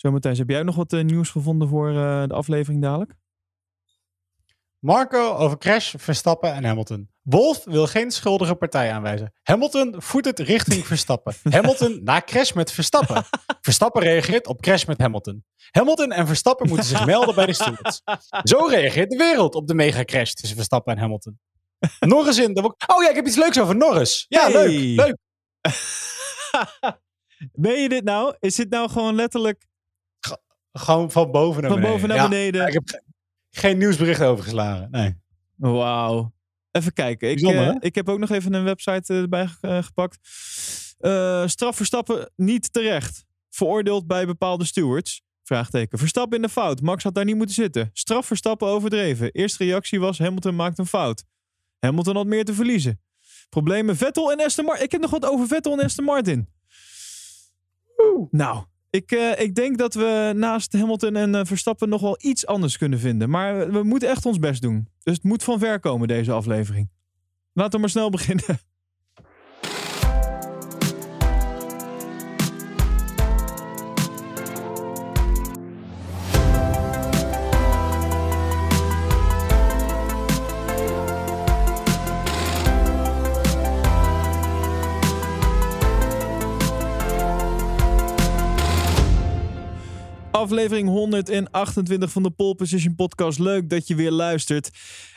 Zo Matthijs, heb jij nog wat eh, nieuws gevonden voor eh, de aflevering dadelijk? Marco over Crash, Verstappen en Hamilton. Wolf wil geen schuldige partij aanwijzen. Hamilton voert het richting Verstappen. Hamilton na crash met Verstappen. Verstappen reageert op crash met Hamilton. Hamilton en Verstappen moeten zich melden bij de stewards. Zo reageert de wereld op de mega crash tussen Verstappen en Hamilton. Norris in de... Oh ja, ik heb iets leuks over Norris. Ja, Hey. leuk. Leuk. Ben je dit nou? Is dit nou gewoon letterlijk Gewoon van boven naar van beneden. boven naar Ja, beneden? ik heb ge- geen nieuwsbericht overgeslagen. Nee. Wauw. Even kijken. Ik, eh, ik heb ook nog even een website eh, erbij eh, gepakt. Straf Verstappen niet terecht. Veroordeeld bij bepaalde stewards. Vraagteken. Verstappen in de fout. Max had daar niet moeten zitten. Straf Verstappen overdreven. Eerste reactie was Hamilton maakt een fout. Hamilton had meer te verliezen. Problemen Vettel en Aston Martin. Ik heb nog wat over Vettel en Aston Martin. Nou, ik, eh, ik denk dat we naast Hamilton en eh, Verstappen nog wel iets anders kunnen vinden. Maar we, we moeten echt ons best doen. Dus het moet van ver komen, deze aflevering. Laten we maar snel beginnen. Aflevering 128 van de Pole Position Podcast. Leuk dat je weer luistert.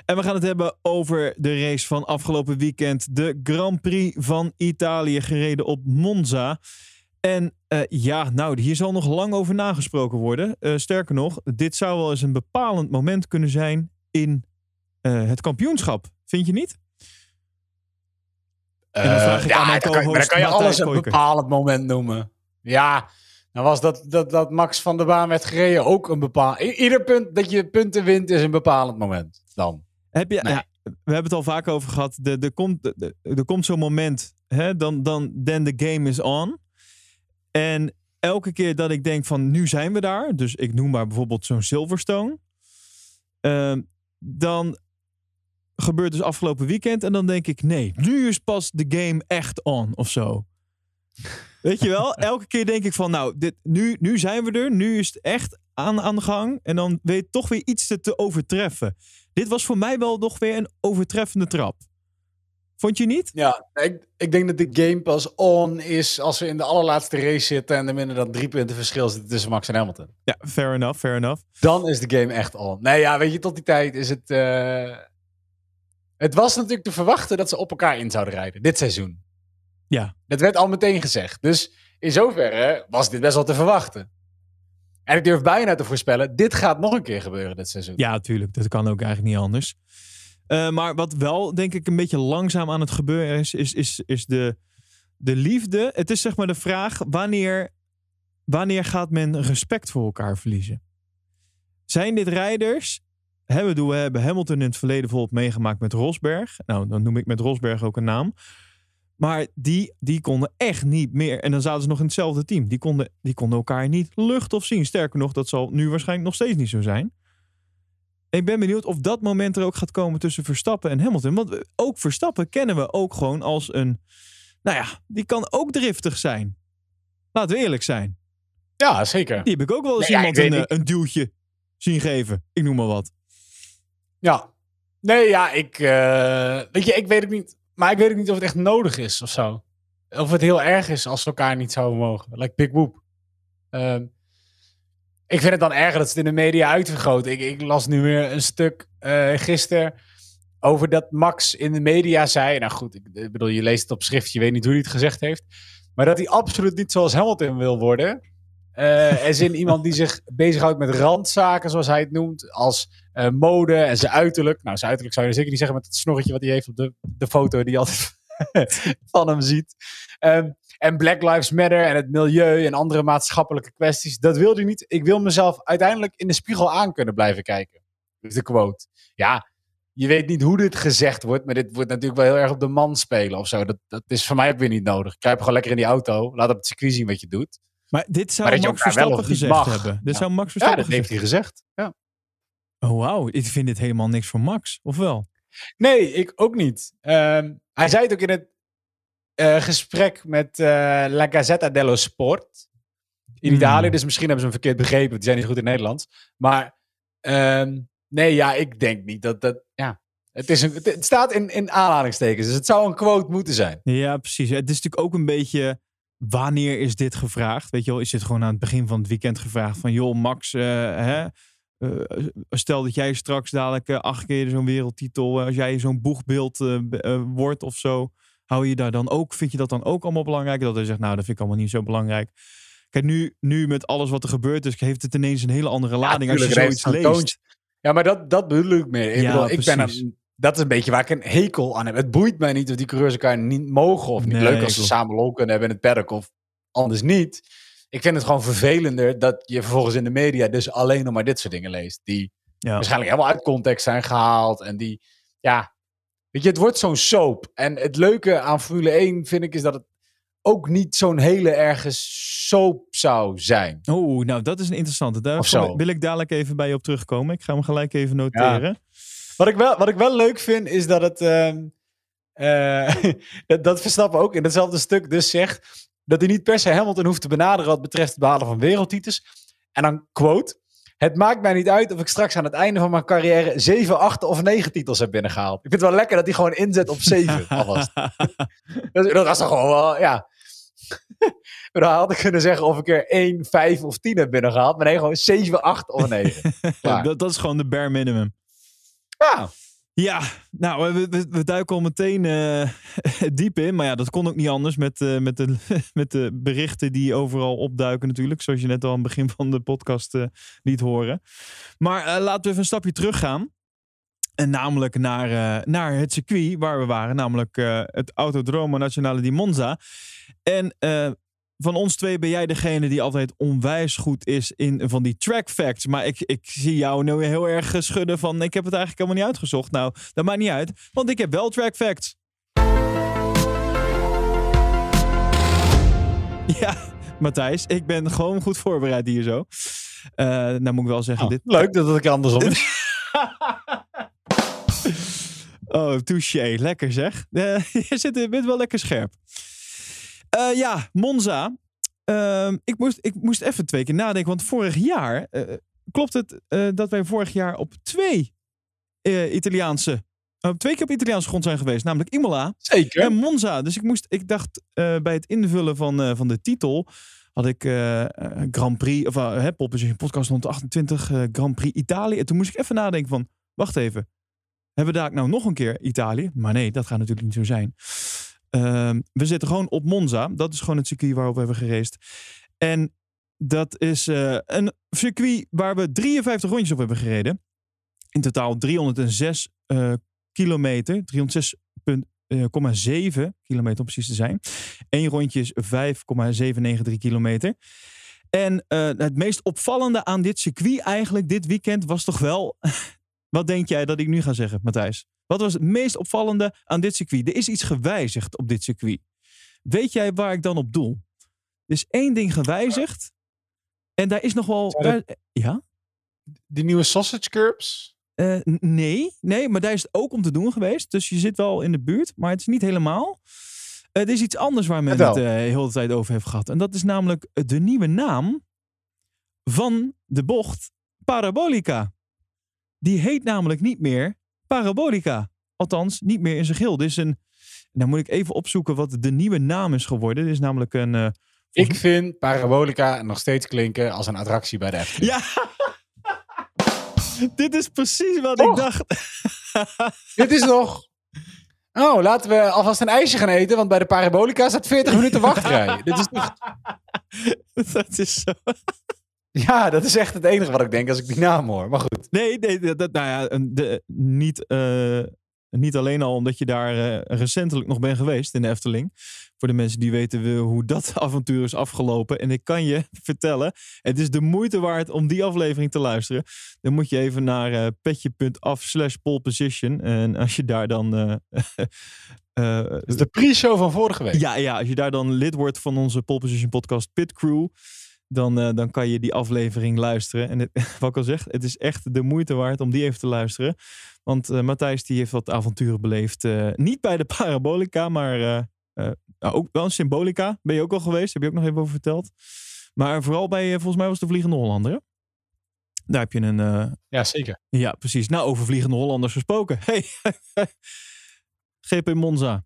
En we gaan het hebben over de race van afgelopen weekend. De Grand Prix van Italië, gereden op Monza. En eh, ja, nou, hier zal nog lang over nagesproken worden. Eh, sterker nog, dit zou wel eens een bepalend moment kunnen zijn in eh, het kampioenschap. Vind je niet? Dan ja, dan kan, dan kan je alles een bepalend moment noemen. Ja, dan was dat, dat, dat Max van de baan werd gereden ook een bepaald... Ieder punt dat je punten wint is een bepalend moment. Dan. Heb je, Nee. ja, we hebben het al vaak over gehad. De, de komt, de- de- er komt zo'n moment, hè, dan, dan then the game is on. En elke keer dat ik denk van nu zijn we daar, dus ik noem maar bijvoorbeeld zo'n Silverstone, ehm, dan gebeurt dus afgelopen weekend en dan denk ik nee, nu is pas de game echt on of zo. Weet je wel? Elke keer denk ik van nou, dit, nu, nu zijn we er, nu is het echt aan, aan de gang en dan weet je toch weer iets te, te overtreffen. Dit was voor mij wel nog weer een overtreffende trap. Vond je niet? Ja, ik, ik denk dat de game pas on is als we in de allerlaatste race zitten en er minder dan drie punten verschil zit tussen Max en Hamilton. Ja, fair enough, fair enough. Dan is de game echt on. Nee, ja, weet je, tot die tijd is het... eh, Het was natuurlijk te verwachten dat ze op elkaar in zouden rijden, dit seizoen. Ja. Dat werd al meteen gezegd. Dus in zoverre was dit best wel te verwachten. En ik durf bijna te voorspellen, dit gaat nog een keer gebeuren dit seizoen. Ja, natuurlijk. Dat kan ook eigenlijk niet anders. Eh, maar wat wel, denk ik, een beetje langzaam aan het gebeuren is, is, is, is de, de liefde. Het is zeg maar de vraag, wanneer, wanneer gaat men respect voor elkaar verliezen? Zijn dit rijders? Doen- we hebben Hamilton in het verleden bijvoorbeeld meegemaakt met Rosberg. Nou, dan noem ik met Rosberg ook een naam. Maar die, die konden echt niet meer. En dan zaten ze nog in hetzelfde team. Die konden, die konden elkaar niet lucht of zien. Sterker nog, dat zal nu waarschijnlijk nog steeds niet zo zijn. Ik ben benieuwd of dat moment er ook gaat komen tussen Verstappen en Hamilton. Want ook Verstappen kennen we ook gewoon als een. Nou ja, die kan ook driftig zijn. Laten we eerlijk zijn. Ja, zeker. Die heb ik ook wel eens Nee, iemand een, eh, een duwtje zien geven. Ik noem maar wat. Ja. Nee, ja, ik... eh, weet je, ik weet het niet. Maar ik weet ook niet of het echt nodig is of zo. Of het heel erg is als ze elkaar niet zouden mogen. Like Big Whoop. Ehm, ik vind het dan erger dat ze het in de media uitvergroten. Ik, ik las nu weer een stuk eh gisteren over dat Max in de media zei... Nou goed, ik, bedoel, je leest het op schrift, je weet niet hoe hij het gezegd heeft. Maar dat hij absoluut niet zoals Hamilton wil worden. Er zin iemand die zich bezighoudt met randzaken, zoals hij het noemt. Als eh, mode en zijn uiterlijk. Nou, zijn uiterlijk zou je zeker niet zeggen met het snorretje wat hij heeft op de, de foto die je altijd van hem ziet. Ehm, en Black Lives Matter en het milieu en andere maatschappelijke kwesties. Dat wil hij niet. Ik wil mezelf uiteindelijk in de spiegel aan kunnen blijven kijken. Dus de quote. Ja, je weet niet hoe dit gezegd wordt, maar dit wordt natuurlijk wel heel erg op de man spelen of zo. Dat, dat is voor mij ook weer niet nodig. Kruip gewoon lekker in die auto. Laat op het circuit zien wat je doet. Maar dit zou Maar Max Verstappen gezegd mag. hebben. Dit Ja. zou Max Ja, Verstappen dat heeft hij gezegd. Ja. Oh, wauw. Ik vind dit helemaal niks voor Max. Of wel? Nee, ik ook niet. Ehm, hij zei het ook in het eh, gesprek met eh, La Gazzetta dello Sport. in Italië. Hmm. Dus misschien hebben ze hem verkeerd begrepen. Die zijn niet goed in Nederlands. Maar ehm, nee, ja, ik denk niet dat dat... Ja, het, is een, het, staat in, in aanhalingstekens. Dus het zou een quote moeten zijn. Ja, precies. Het is natuurlijk ook een beetje. Wanneer is dit gevraagd? Weet je wel, is dit gewoon aan het begin van het weekend gevraagd? Van joh, Max, eh, hè, eh, stel dat jij straks dadelijk eh, acht keer zo'n wereldtitel, eh, als jij zo'n boegbeeld wordt of zo, hou je daar dan ook, vind je dat dan ook allemaal belangrijk? Dat hij zegt, nou, dat vind ik allemaal niet zo belangrijk. Kijk, nu, nu met alles wat er gebeurd is, heeft het ineens een hele andere lading als je zoiets leest. toontje. Ja, maar dat, dat bedoel ik meer. Ik, Ja, bedoel, ik ben een, dat is een beetje waar ik een hekel aan heb. Het boeit mij niet of die coureurs elkaar niet mogen of niet. Nee, Leuk als ze samen lol kunnen hebben in het paddock of anders niet. Ik vind het gewoon vervelender dat je vervolgens in de media dus alleen nog maar dit soort dingen leest. Die Ja. waarschijnlijk helemaal uit context zijn gehaald. En die, ja, weet je, het wordt zo'n soap. En het leuke aan Formule 1 vind ik is dat het ook niet zo'n hele erge soap zou zijn. Oh, nou, dat is een interessante. Daar Of zo. wil ik dadelijk even bij je op terugkomen. Ik ga hem gelijk even noteren. Wat ik wel, wat ik wel leuk vind, is dat het. ehm, eh, dat, dat Verstappen ook in hetzelfde stuk dus zegt. Dat hij niet per se Hamilton hoeft te benaderen. wat betreft het behalen van wereldtitels. En dan quote. Het maakt mij niet uit of ik straks aan het einde van mijn carrière 7, 8 of 9 titels heb binnengehaald. Ik vind het wel lekker dat hij gewoon inzet op 7 alvast. Dat, dat was toch gewoon wel, ja. Dan had ik kunnen zeggen of ik er 1, 5 of 10 heb binnengehaald. Maar nee, gewoon 7, 8 of 9. Klaar. dat, dat is gewoon de bare minimum. Ja, Ja, nou, we, duiken al meteen eh, diep in. Maar ja, dat kon ook niet anders met, eh, met, de, met de berichten die overal opduiken natuurlijk. Zoals je net al aan het begin van de podcast eh, liet horen. Maar laten we even een stapje teruggaan. En namelijk naar, naar het circuit waar we waren. Namelijk het Autodromo Nazionale di Monza. En van ons twee ben jij degene die altijd onwijs goed is in van die track facts. Maar ik, ik zie jou nu heel erg schudden van ik heb het eigenlijk helemaal niet uitgezocht. Nou, dat maakt niet uit, want ik heb wel track facts. Ja, Matthijs, ik ben gewoon goed voorbereid hier zo. Eh nou moet ik wel zeggen, Nou, dit, leuk dat het andersom is. Oh, touché. Lekker zeg. Eh, je zit, bent wel lekker scherp. Eh, ja, Monza. Ehm, ik, moest, ik moest even twee keer nadenken. Want vorig jaar... eh, klopt het eh, dat wij vorig jaar op twee Italiaanse... op twee keer op Italiaanse grond zijn geweest. Namelijk Imola Zeker. en Monza. Dus ik, moest, ik dacht bij het invullen van, van de titel... had ik Grand Prix... of uh, Position Podcast 128 eh, Grand Prix Italië. En toen moest ik even nadenken van... Wacht even. Hebben we daar nou nog een keer Italië? Maar nee, dat gaat natuurlijk niet zo zijn. Ehm, we zitten gewoon op Monza. Dat is gewoon het circuit waarop we hebben geraced. En dat is eh, een circuit waar we 53 rondjes op hebben gereden. In totaal 306 eh, kilometer. 306,7 kilometer om precies te zijn. Eén rondje is 5,793 kilometer. En eh, het meest opvallende aan dit circuit eigenlijk dit weekend was toch wel... Wat denk jij dat ik nu ga zeggen, Matthijs? Wat was het meest opvallende aan dit circuit? Er is iets gewijzigd op dit circuit. Weet jij waar ik dan op doel? Er is één ding gewijzigd. En daar is nog wel... Daar- ja? Die nieuwe sausage curbs. Eh, nee, nee, maar daar is het ook om te doen geweest. Dus je zit wel in de buurt, maar het is niet helemaal. Eh, er is iets anders waar men het Vertel. eh, heel de tijd over heeft gehad. En dat is namelijk de nieuwe naam van de bocht Parabolica. Die heet namelijk niet meer Parabolica. Althans, niet meer in zijn geheel. Dit is een... Nou moet ik even opzoeken wat de nieuwe naam is geworden. Dit is namelijk een... eh, Ik vind Parabolica nog steeds klinken als een attractie bij de Efteling. Ja! Dit is precies wat Toch? ik dacht. Dit is nog... Oh, laten we alvast een ijsje gaan eten, want bij de Parabolica staat 40 minuten wachtrij. Dit is toch... dat is zo. Ja, dat is echt het enige wat ik denk als ik die naam hoor. Maar goed. Nee, nee dat, nou ja, de, niet, eh, niet alleen al omdat je daar eh, recentelijk nog bent geweest in de Efteling. Voor de mensen die weten we hoe dat avontuur is afgelopen. En ik kan je vertellen, het is de moeite waard om die aflevering te luisteren. Dan moet je even naar eh, petje.af slash poleposition. En als je daar dan... is de pre-show van vorige week. ja, ja, als je daar dan lid wordt van onze Pole Position podcast Pit Crew, dan, eh, dan kan je die aflevering luisteren. En het, wat ik al zeg, het is echt de moeite waard om die even te luisteren. Want eh, Matthijs die heeft wat avonturen beleefd. eh, niet bij de Parabolica, maar nou, ook wel een Symbolica. Ben je ook al geweest? Heb je ook nog even over verteld? Maar vooral bij, volgens mij was de Vliegende Hollander. hè? Daar heb je een... Ja, zeker. ja, precies. Nou, over Vliegende Hollanders gesproken. Hey, GP Monza.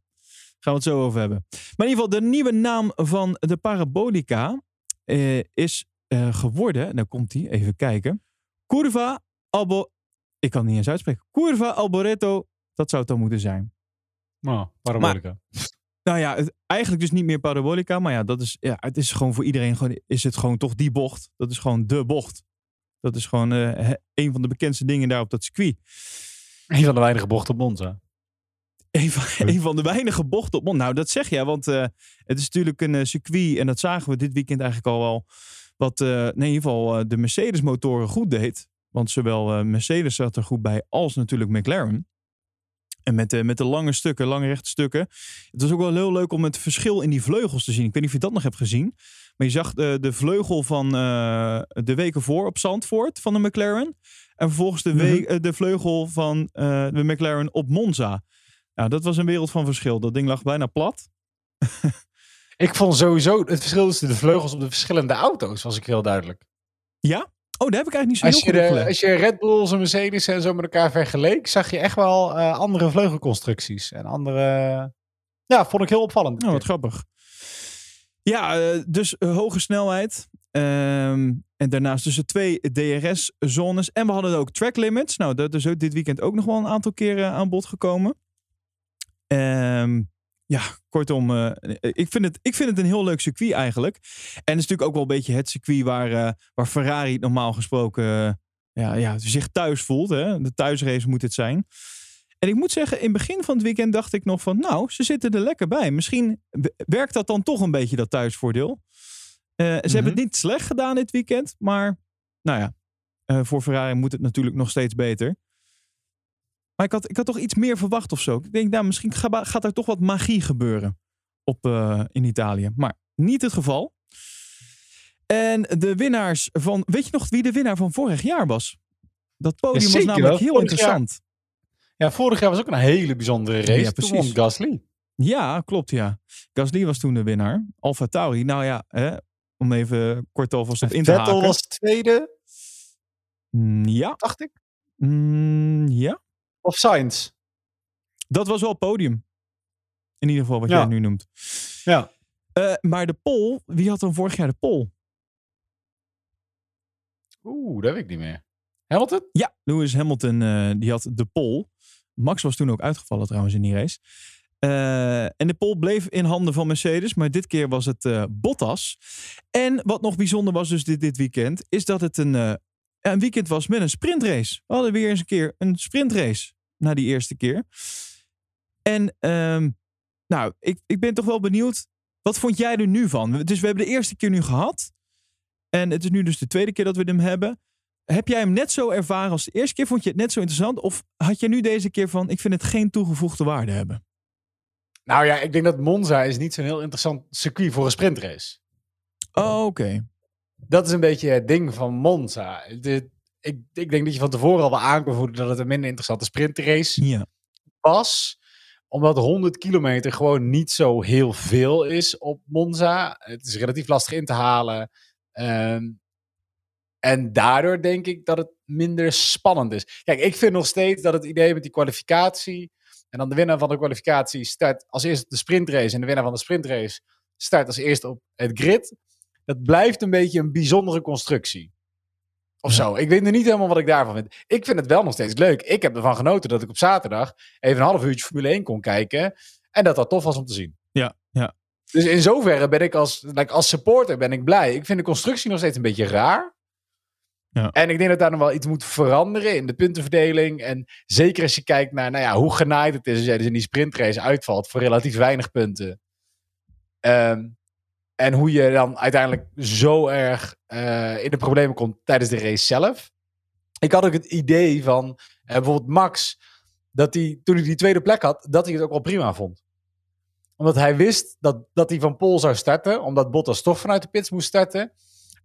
Gaan we het zo over hebben. Maar in ieder geval, de nieuwe naam van de Parabolica eh, is eh, geworden. Nou komt die, even kijken. Curva Albo... Ik kan het niet eens uitspreken. Curva Alboreto, dat zou het dan moeten zijn. Nou, parabolica. Nou ja, het, eigenlijk dus niet meer parabolica, maar ja, dat is, ja, het is gewoon voor iedereen gewoon, is het gewoon toch die bocht. Dat is gewoon de bocht. Dat is gewoon eh, een van de bekendste dingen daar op dat circuit. Een van de weinige bochten op Monza. Een van, een van de weinige bochten op mond. Nou, dat zeg je, want eh, het is natuurlijk een eh, circuit en dat zagen we dit weekend eigenlijk al wel. Wat eh, in ieder geval de Mercedes motoren goed deed. Want zowel Mercedes zat er goed bij als natuurlijk McLaren. En met de, met de lange stukken, lange rechte stukken. Het was ook wel heel leuk om het verschil in die vleugels te zien. Ik weet niet of je dat nog hebt gezien. Maar je zag de, de vleugel van de weken voor op Zandvoort van de McLaren. En vervolgens de, eh, de vleugel van de McLaren op Monza. Nou, dat was een wereld van verschil. Dat ding lag bijna plat. Ik vond sowieso het verschil tussen de vleugels op de verschillende auto's, was ik heel duidelijk. Ja? Oh, daar heb ik eigenlijk niet zo Als heel je, goed de, als je Red Bulls en Mercedes en zo met elkaar vergeleek, zag je echt wel eh, andere vleugelconstructies. En andere... Ja, vond ik heel opvallend. Oh, wat grappig. Ja, eh, dus hoge snelheid. Ehm, en daarnaast tussen twee DRS-zones. En we hadden ook track limits. Nou, dat is ook dit weekend ook nog wel een aantal keren aan bod gekomen. Ehm, ja, kortom, eh, ik, vind het, ik vind het een heel leuk circuit eigenlijk. En het is natuurlijk ook wel een beetje het circuit waar, eh, waar Ferrari normaal gesproken eh, ja, ja, zich thuis voelt. Hè? De thuisrace moet het zijn. En ik moet zeggen, in het begin van het weekend dacht ik nog van, nou, ze zitten er lekker bij. Misschien werkt dat dan toch een beetje, dat thuisvoordeel. Ze hebben het niet slecht gedaan dit weekend, maar nou ja, voor Ferrari moet het natuurlijk nog steeds beter. Maar ik had, ik had toch iets meer verwacht of zo. Ik denk, nou, misschien ga- gaat er toch wat magie gebeuren op, eh, in Italië. Maar niet het geval. En de winnaars van, weet je nog wie de winnaar van vorig jaar was? Dat podium was namelijk wel. heel Vorig jaar. interessant. Ja, vorig jaar was ook een hele bijzondere race. Ja, precies. Gasly. Ja, klopt ja. Gasly was toen de winnaar. Alfa Tauri, nou ja, hè, om even kort alvast op in te Vettel haken. was tweede, Mm, Ja, dacht ik. Mm, ja, Of Sainz. dat was wel podium. In ieder geval wat Ja. jij nu noemt. Ja. Eh, maar de pol, wie had dan vorig jaar de pol? Oeh, dat weet ik niet meer. Hamilton? Ja, Lewis Hamilton, eh, die had de pol. Max was toen ook uitgevallen trouwens in die race. Eh, en de pol bleef in handen van Mercedes, maar dit keer was het eh, Bottas. En wat nog bijzonder was dus dit, dit weekend, is dat het een, eh, een weekend was met een sprintrace. We hadden weer eens een keer een sprintrace na die eerste keer. En ehm, nou, ik, ik ben toch wel benieuwd, wat vond jij er nu van? Dus we hebben de eerste keer nu gehad. En het is nu dus de tweede keer dat we hem hebben. Heb jij hem net zo ervaren als de eerste keer? Vond je het net zo interessant? Of had je nu deze keer van, ik vind het geen toegevoegde waarde hebben? Nou ja, ik denk dat Monza is niet zo'n heel interessant circuit voor een sprintrace. Oh, oké. Dat is een beetje het ding van Monza. De, ik, ik denk dat je van tevoren al wel aan kon voelen dat het een minder interessante sprintrace Ja. was. Omdat 100 kilometer gewoon niet zo heel veel is op Monza. Het is relatief lastig in te halen. Ehm, en daardoor denk ik dat het minder spannend is. Kijk, ik vind nog steeds dat het idee met die kwalificatie. En dan de winnaar van de kwalificatie start als eerste op de sprintrace. En de winnaar van de sprintrace start als eerste op het grid. Dat blijft een beetje een bijzondere constructie. Of Ja. zo. Ik weet nu niet helemaal wat ik daarvan vind. Ik vind het wel nog steeds leuk. Ik heb ervan genoten dat ik op zaterdag even een half uurtje Formule 1 kon kijken. En dat dat tof was om te zien. Ja, ja. Dus in zoverre ben ik als, like, als supporter ben ik blij. Ik vind de constructie nog steeds een beetje raar. Ja. En ik denk dat daar nog wel iets moet veranderen in de puntenverdeling. En zeker als je kijkt naar nou ja, hoe genaaid het is als jij dus in die sprintrace uitvalt voor relatief weinig punten. Ehm, en hoe je dan uiteindelijk zo erg eh, in de problemen komt tijdens de race zelf. Ik had ook het idee van eh, bijvoorbeeld Max, dat hij toen hij die tweede plek had, dat hij het ook wel prima vond omdat hij wist dat, dat hij van Pol zou starten. Omdat Bottas toch vanuit de pits moest starten.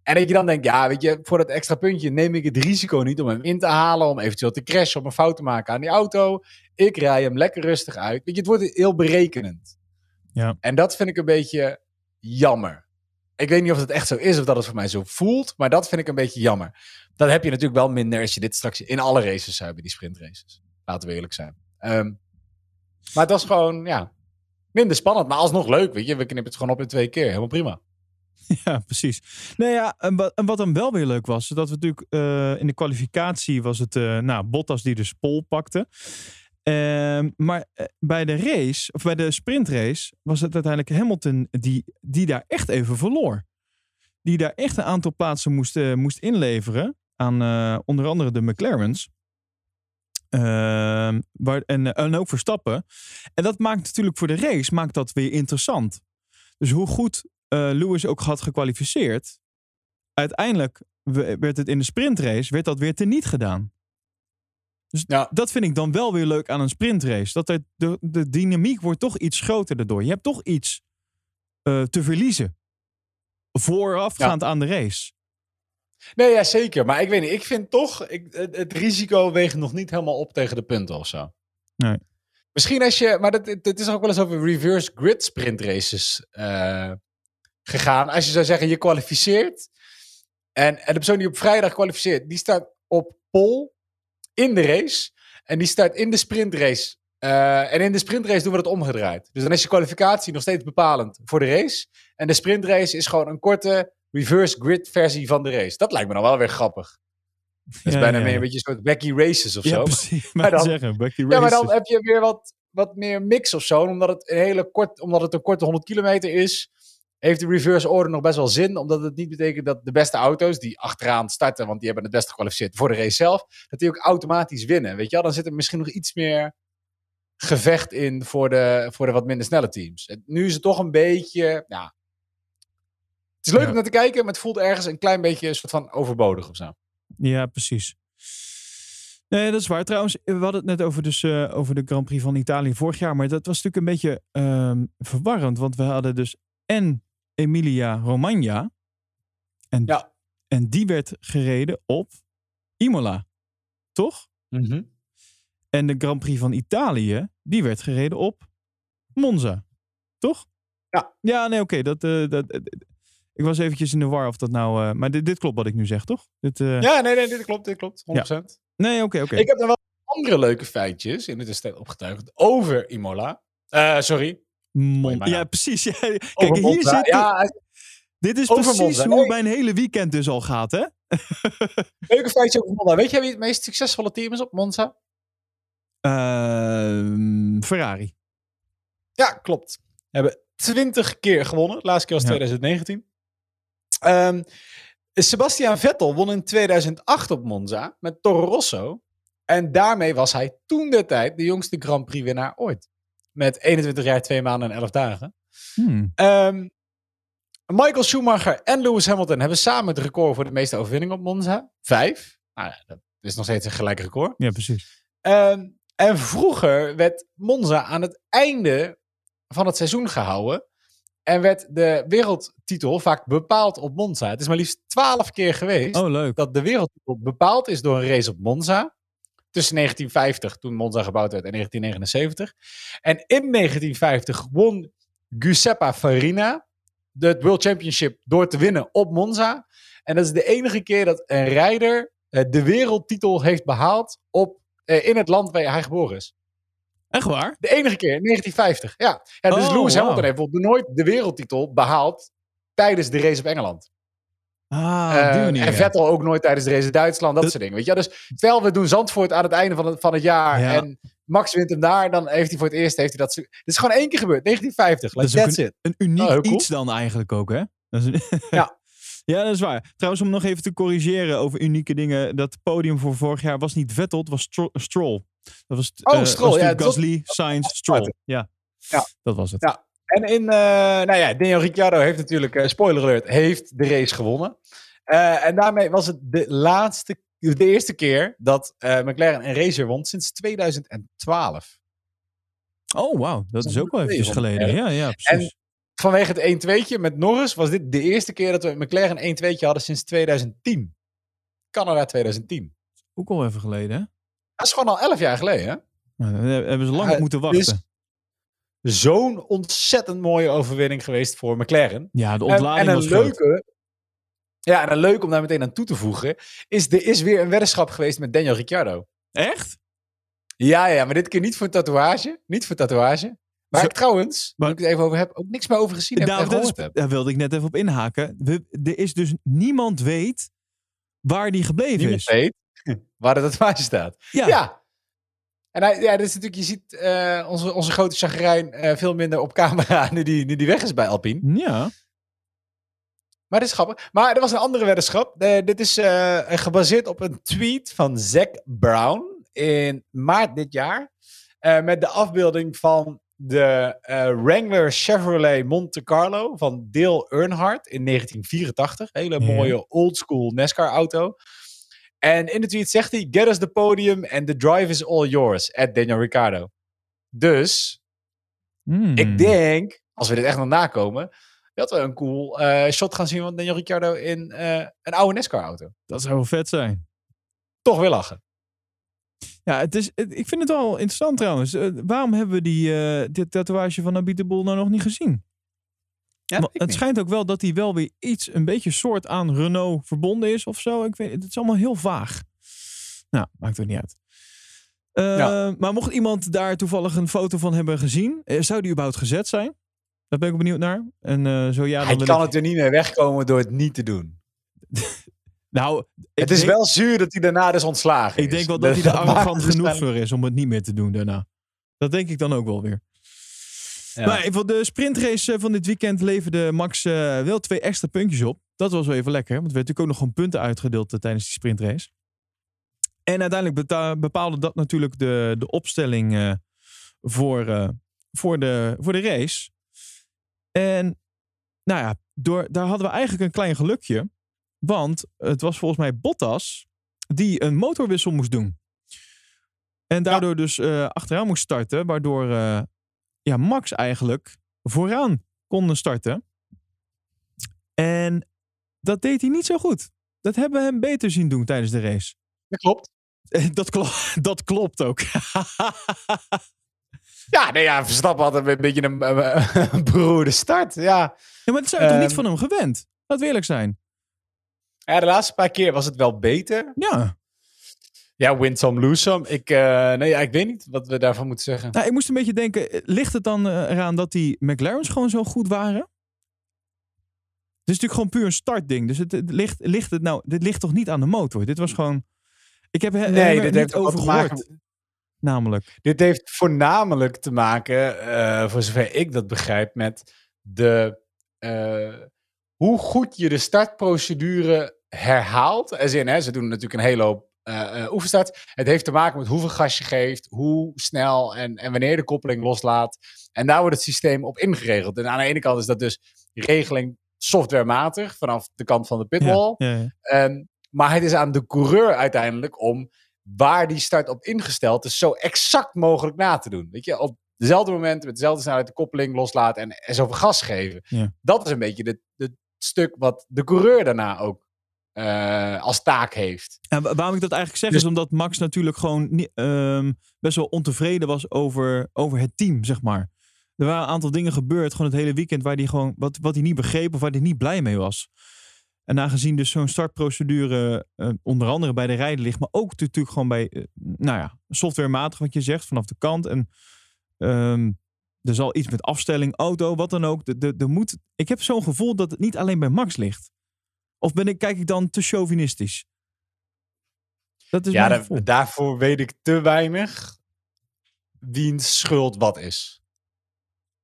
En dat je dan denkt, ja, weet je, voor dat extra puntje neem ik het risico niet om hem in te halen. Om eventueel te crashen, om een fout te maken aan die auto. Ik rij hem lekker rustig uit. Weet je, het wordt heel berekenend. Ja. En dat vind ik een beetje jammer. Ik weet niet of het echt zo is of dat het voor mij zo voelt. Maar dat vind ik een beetje jammer. Dat heb je natuurlijk wel minder als je dit straks in alle races zou hebben, die sprintraces. Laten we eerlijk zijn. Ehm, maar het was gewoon, ja, minder spannend. Maar alsnog leuk, weet je. We knippen het gewoon op in twee keer. Helemaal prima. Ja, precies. Nou ja, en wat, dan wel weer leuk was, dat we natuurlijk eh, in de kwalificatie was het uh, nou, Bottas die de spol pakte. Ehm, maar eh, bij de race, of bij de sprintrace, was het uiteindelijk Hamilton die, die daar echt even verloor. Die daar echt een aantal plaatsen moest, moest inleveren aan onder andere de McLaren's. Ehm, waar, en, ook Verstappen. En dat maakt natuurlijk voor de race maakt dat weer interessant. Dus hoe goed Lewis ook had gekwalificeerd, uiteindelijk werd het in de sprintrace werd dat weer teniet gedaan. Dus ja. dat vind ik dan wel weer leuk aan een sprintrace. Dat er de, de dynamiek wordt toch iets groter daardoor. Je hebt toch iets uh, te verliezen. Voorafgaand ja. aan de race. Nee, ja, zeker. Maar ik weet niet, ik vind toch, ik, het, het, risico weegt nog niet helemaal op tegen de punten of zo. Nee. Misschien als je, maar het is ook wel eens over reverse grid sprint races uh, gegaan. Als je zou zeggen, je kwalificeert. En, en de persoon die op vrijdag kwalificeert, die staat op pole in de race. En die staat in de sprintrace. Uh, en in de sprintrace doen we het omgedraaid. Dus dan is je kwalificatie nog steeds bepalend voor de race. En de sprintrace is gewoon een korte reverse grid versie van de race. Dat lijkt me dan wel weer grappig. Dat is bijna meer een beetje een soort Becky Races of zo. Precies, maar, dan, zeggen, Becky Races. Ja, maar dan heb je weer wat, wat meer mix of zo. Omdat het, een hele kort, omdat het een korte 100 kilometer is, heeft de reverse order nog best wel zin. Omdat het niet betekent dat de beste auto's die achteraan starten, want die hebben het best gekwalificeerd voor de race zelf, dat die ook automatisch winnen. Weet je wel? Dan zit er misschien nog iets meer gevecht in voor de, voor de wat minder snelle teams. Nu is het toch een beetje, ja, het is leuk om naar te kijken, maar het voelt ergens een klein beetje een soort van overbodig of zo. Ja, precies. Nee, dat is waar. Trouwens, we hadden het net over, dus, uh, over de Grand Prix van Italië vorig jaar. Maar dat was natuurlijk een beetje um, verwarrend. Want we hadden dus en Emilia Romagna. En, ja. en die werd gereden op Imola. Toch? Mm -hmm. En de Grand Prix van Italië, die werd gereden op Monza. Toch? Ja. Ja, nee, oké. Okay, dat, uh, dat, ik was eventjes in de war of dat nou... Uh, maar dit, dit, klopt wat ik nu zeg, toch? Dit. Ja, nee, nee, dit klopt, dit klopt. 100%. Ja. Nee, oké, oké. Ik heb nog wel andere leuke feitjes in de tussentijd opgetuigd over Imola. Sorry. Ja, precies. Ja. Kijk, hier zit... Ja, dit is precies Monza. hoe nee. mijn hele weekend dus al gaat, hè? leuke feitje over Monza. Weet jij wie het meest succesvolle team is op Monza? Ehm, Ferrari. Ja, klopt. We hebben 20 keer gewonnen. De laatste keer was 2019. Um, Sebastian Vettel won in 2008 op Monza met Toro Rosso. En daarmee was hij toen de tijd de jongste Grand Prix winnaar ooit. Met 21 jaar, 2 maanden en 11 dagen. Hmm. Um, Michael Schumacher en Lewis Hamilton hebben samen het record voor de meeste overwinningen op Monza. Vijf. Nou, dat is nog steeds een gelijk record. Ja, precies. Um, en vroeger werd Monza aan het einde van het seizoen gehouden. En werd de wereldtitel vaak bepaald op Monza. Het is maar liefst twaalf keer geweest oh, leuk. dat de wereldtitel bepaald is door een race op Monza. Tussen 1950, toen Monza gebouwd werd, en 1979. En in 1950 won Giuseppe Farina de World Championship door te winnen op Monza. En dat is de enige keer dat een rijder eh, de wereldtitel heeft behaald op, eh, in het land waar hij geboren is. Echt waar? De enige keer, in 1950. Ja, ja dus Oh, Lewis. Hamilton heeft bijvoorbeeld nooit de wereldtitel behaald tijdens de race op Engeland. Ah, manier. en. Vettel ook nooit tijdens de race in Duitsland, dat Dat- soort dingen. Weet je? Dus stel, we doen Zandvoort aan het einde van het, van het jaar Ja. en Max wint hem daar, dan heeft hij voor het eerst heeft hij dat. Dit is gewoon één keer gebeurd, 1950. Like, Dat is it. Een uniek Oh, cool. iets dan eigenlijk ook, hè? Dat is een- Ja. ja, dat is waar. Trouwens, om nog even te corrigeren over unieke dingen. Dat podium voor vorig jaar was niet Vettel, het was Stro- Stroll. Dat was, Oh, eh, Stroll, was ja, Gasly, Sainz, Stroll. Ja. Ja. dat was het. Ja. En in, eh, nou ja, Daniel Ricciardo heeft natuurlijk, eh, spoiler alert, heeft de race gewonnen. Eh, en daarmee was het de laatste, de eerste keer dat McLaren een racer won sinds 2012. Oh, wauw. Dat is ook wel eventjes geleden. Ja, ja, precies. Vanwege het 1-2'tje met Norris was dit de eerste keer dat we McLaren 1-2'tje hadden sinds 2010. Canada 2010. Ook al even geleden, hè? Dat is gewoon al 11 jaar geleden, hè? Nou, hebben ze lang moeten dus- wachten. Zo'n ontzettend mooie overwinning geweest voor McLaren. Ja, de En, ontlading en een was groot. leuke, ja, en een leuke om daar meteen aan toe te voegen, is er is weer een weddenschap geweest met Daniel Ricciardo. Echt? Ja, ja, maar dit keer niet voor een tatoeage. Niet voor tatoeage. Waar Zo- ik trouwens, waar Maar- ik het even over heb, ook niks meer over gezien heb Nou, en dat is- gehoord heb. daar wilde ik net even op inhaken. We, er is dus niemand weet waar die gebleven Niemand is. weet waar de tatoeage staat. Ja. Ja. En hij, ja, dat is natuurlijk, je ziet eh, onze, onze grote chagrijn eh, veel minder op camera nu die, nu die weg is bij Alpine. Ja. Maar dat is grappig. Maar er was een andere weddenschap. Dit is eh, gebaseerd op een tweet van Zack Brown in maart dit jaar. Met de afbeelding van de Wrangler Chevrolet Monte Carlo van Dale Earnhardt in 1984. Hele mooie oldschool NASCAR auto. En in de tweet zegt hij, get us the podium and the drive is all yours, at Daniel Ricciardo. Dus, Hmm. ik denk, als we dit echt nog nakomen, dat we een cool eh, shot gaan zien van Daniel Ricciardo in eh, een oude NASCAR-auto. Dat zou wel vet zijn. Toch weer lachen. Ja, het is, het- ik vind het wel interessant trouwens. Eh, waarom hebben we die, dit tatoeage van Abit Boel nou nog niet gezien? Ja, het schijnt ook wel dat hij wel weer iets, een beetje soort aan Renault verbonden is of zo. Ik weet, het is allemaal heel vaag. Nou, maakt ook niet uit. Eh, Ja. Maar mocht iemand daar toevallig een foto van hebben gezien, eh, zou die überhaupt gezet zijn? Daar ben ik benieuwd naar. En eh, zo ja, dan Hij kan ik- het er niet mee wegkomen door het niet te doen. Nou, ik het is denk- wel zuur dat hij daarna dus ontslagen Ik is. denk wel dat hij er maakt arrogant het genoeg voor is om het niet meer te doen daarna. Dat denk ik dan ook wel weer. Ja. Maar voor de sprintrace eh, van dit weekend leverde Max eh, wel twee extra puntjes op. Dat was wel even lekker, want er werd natuurlijk ook nog gewoon punten uitgedeeld eh, tijdens die sprintrace. En uiteindelijk bepaalde dat natuurlijk de, de opstelling voor, voor, de, voor de race. En nou ja, door, daar hadden we eigenlijk een klein gelukje. Want het was volgens mij Bottas die een motorwissel moest doen. En daardoor dus eh, achteraan moest starten, waardoor ja, Max eigenlijk vooraan kon starten. En dat deed hij niet zo goed. Dat hebben we hem beter zien doen tijdens de race. Dat klopt. Dat, klo dat klopt ook. Ja, nee, ja, Verstappen had een beetje een, eh, een beroerde start. Ja. ja, maar dat zijn we toch niet Ehm. van hem gewend? Laat we eerlijk zijn. ja, de laatste paar keer was het wel beter. Ja. Ja, win some, lose some. Ik, eh, nee, ik weet niet wat we daarvan moeten zeggen. Nou, ik moest een beetje denken, ligt het dan eh, eraan dat die McLaren's gewoon zo goed waren? Het is natuurlijk gewoon puur een startding. Dus het, het ligt, ligt het nou, dit ligt toch niet aan de motor? Dit was gewoon. Ik heb Nee, er dit niet heeft over gehoord. Namelijk. Dit heeft voornamelijk te maken, eh, voor zover ik dat begrijp, met de, hoe goed je de startprocedure herhaalt. In, hè, ze doen natuurlijk een hele hoop eh, eh, oefenstart. Het heeft te maken met hoeveel gas je geeft, hoe snel en, en wanneer je de koppeling loslaat. En daar wordt het systeem op ingeregeld. En aan de ene kant is dat dus regeling softwarematig vanaf de kant van de pitwall. Ja, ja. Ehm, maar het is aan de coureur uiteindelijk om waar die start op ingesteld is, zo exact mogelijk na te doen. Weet je, op dezelfde moment, met dezelfde snelheid de koppeling loslaten en, en zoveel gas geven. Dat is een beetje het stuk wat de coureur daarna ook eh, als taak heeft. Waarom ik dat eigenlijk zeg, Dus- is omdat Max natuurlijk gewoon ehm, best wel ontevreden was over, over het team, zeg maar. Er waren een aantal dingen gebeurd, gewoon het hele weekend, waar hij gewoon, wat, wat hij niet begreep of waar hij niet blij mee was. En aangezien dus zo'n startprocedure eh, onder andere bij de rijden ligt, maar ook natuurlijk gewoon bij, eh, nou ja, softwarematig wat je zegt, vanaf de kant. En ehm, er zal iets met afstelling, auto, wat dan ook. De, de, de moet, ik heb zo'n gevoel dat het niet alleen bij Max ligt. Of ben ik, kijk ik dan te chauvinistisch? Dat is ja, mijn da- gevoel. daarvoor weet ik te weinig wiens schuld wat is.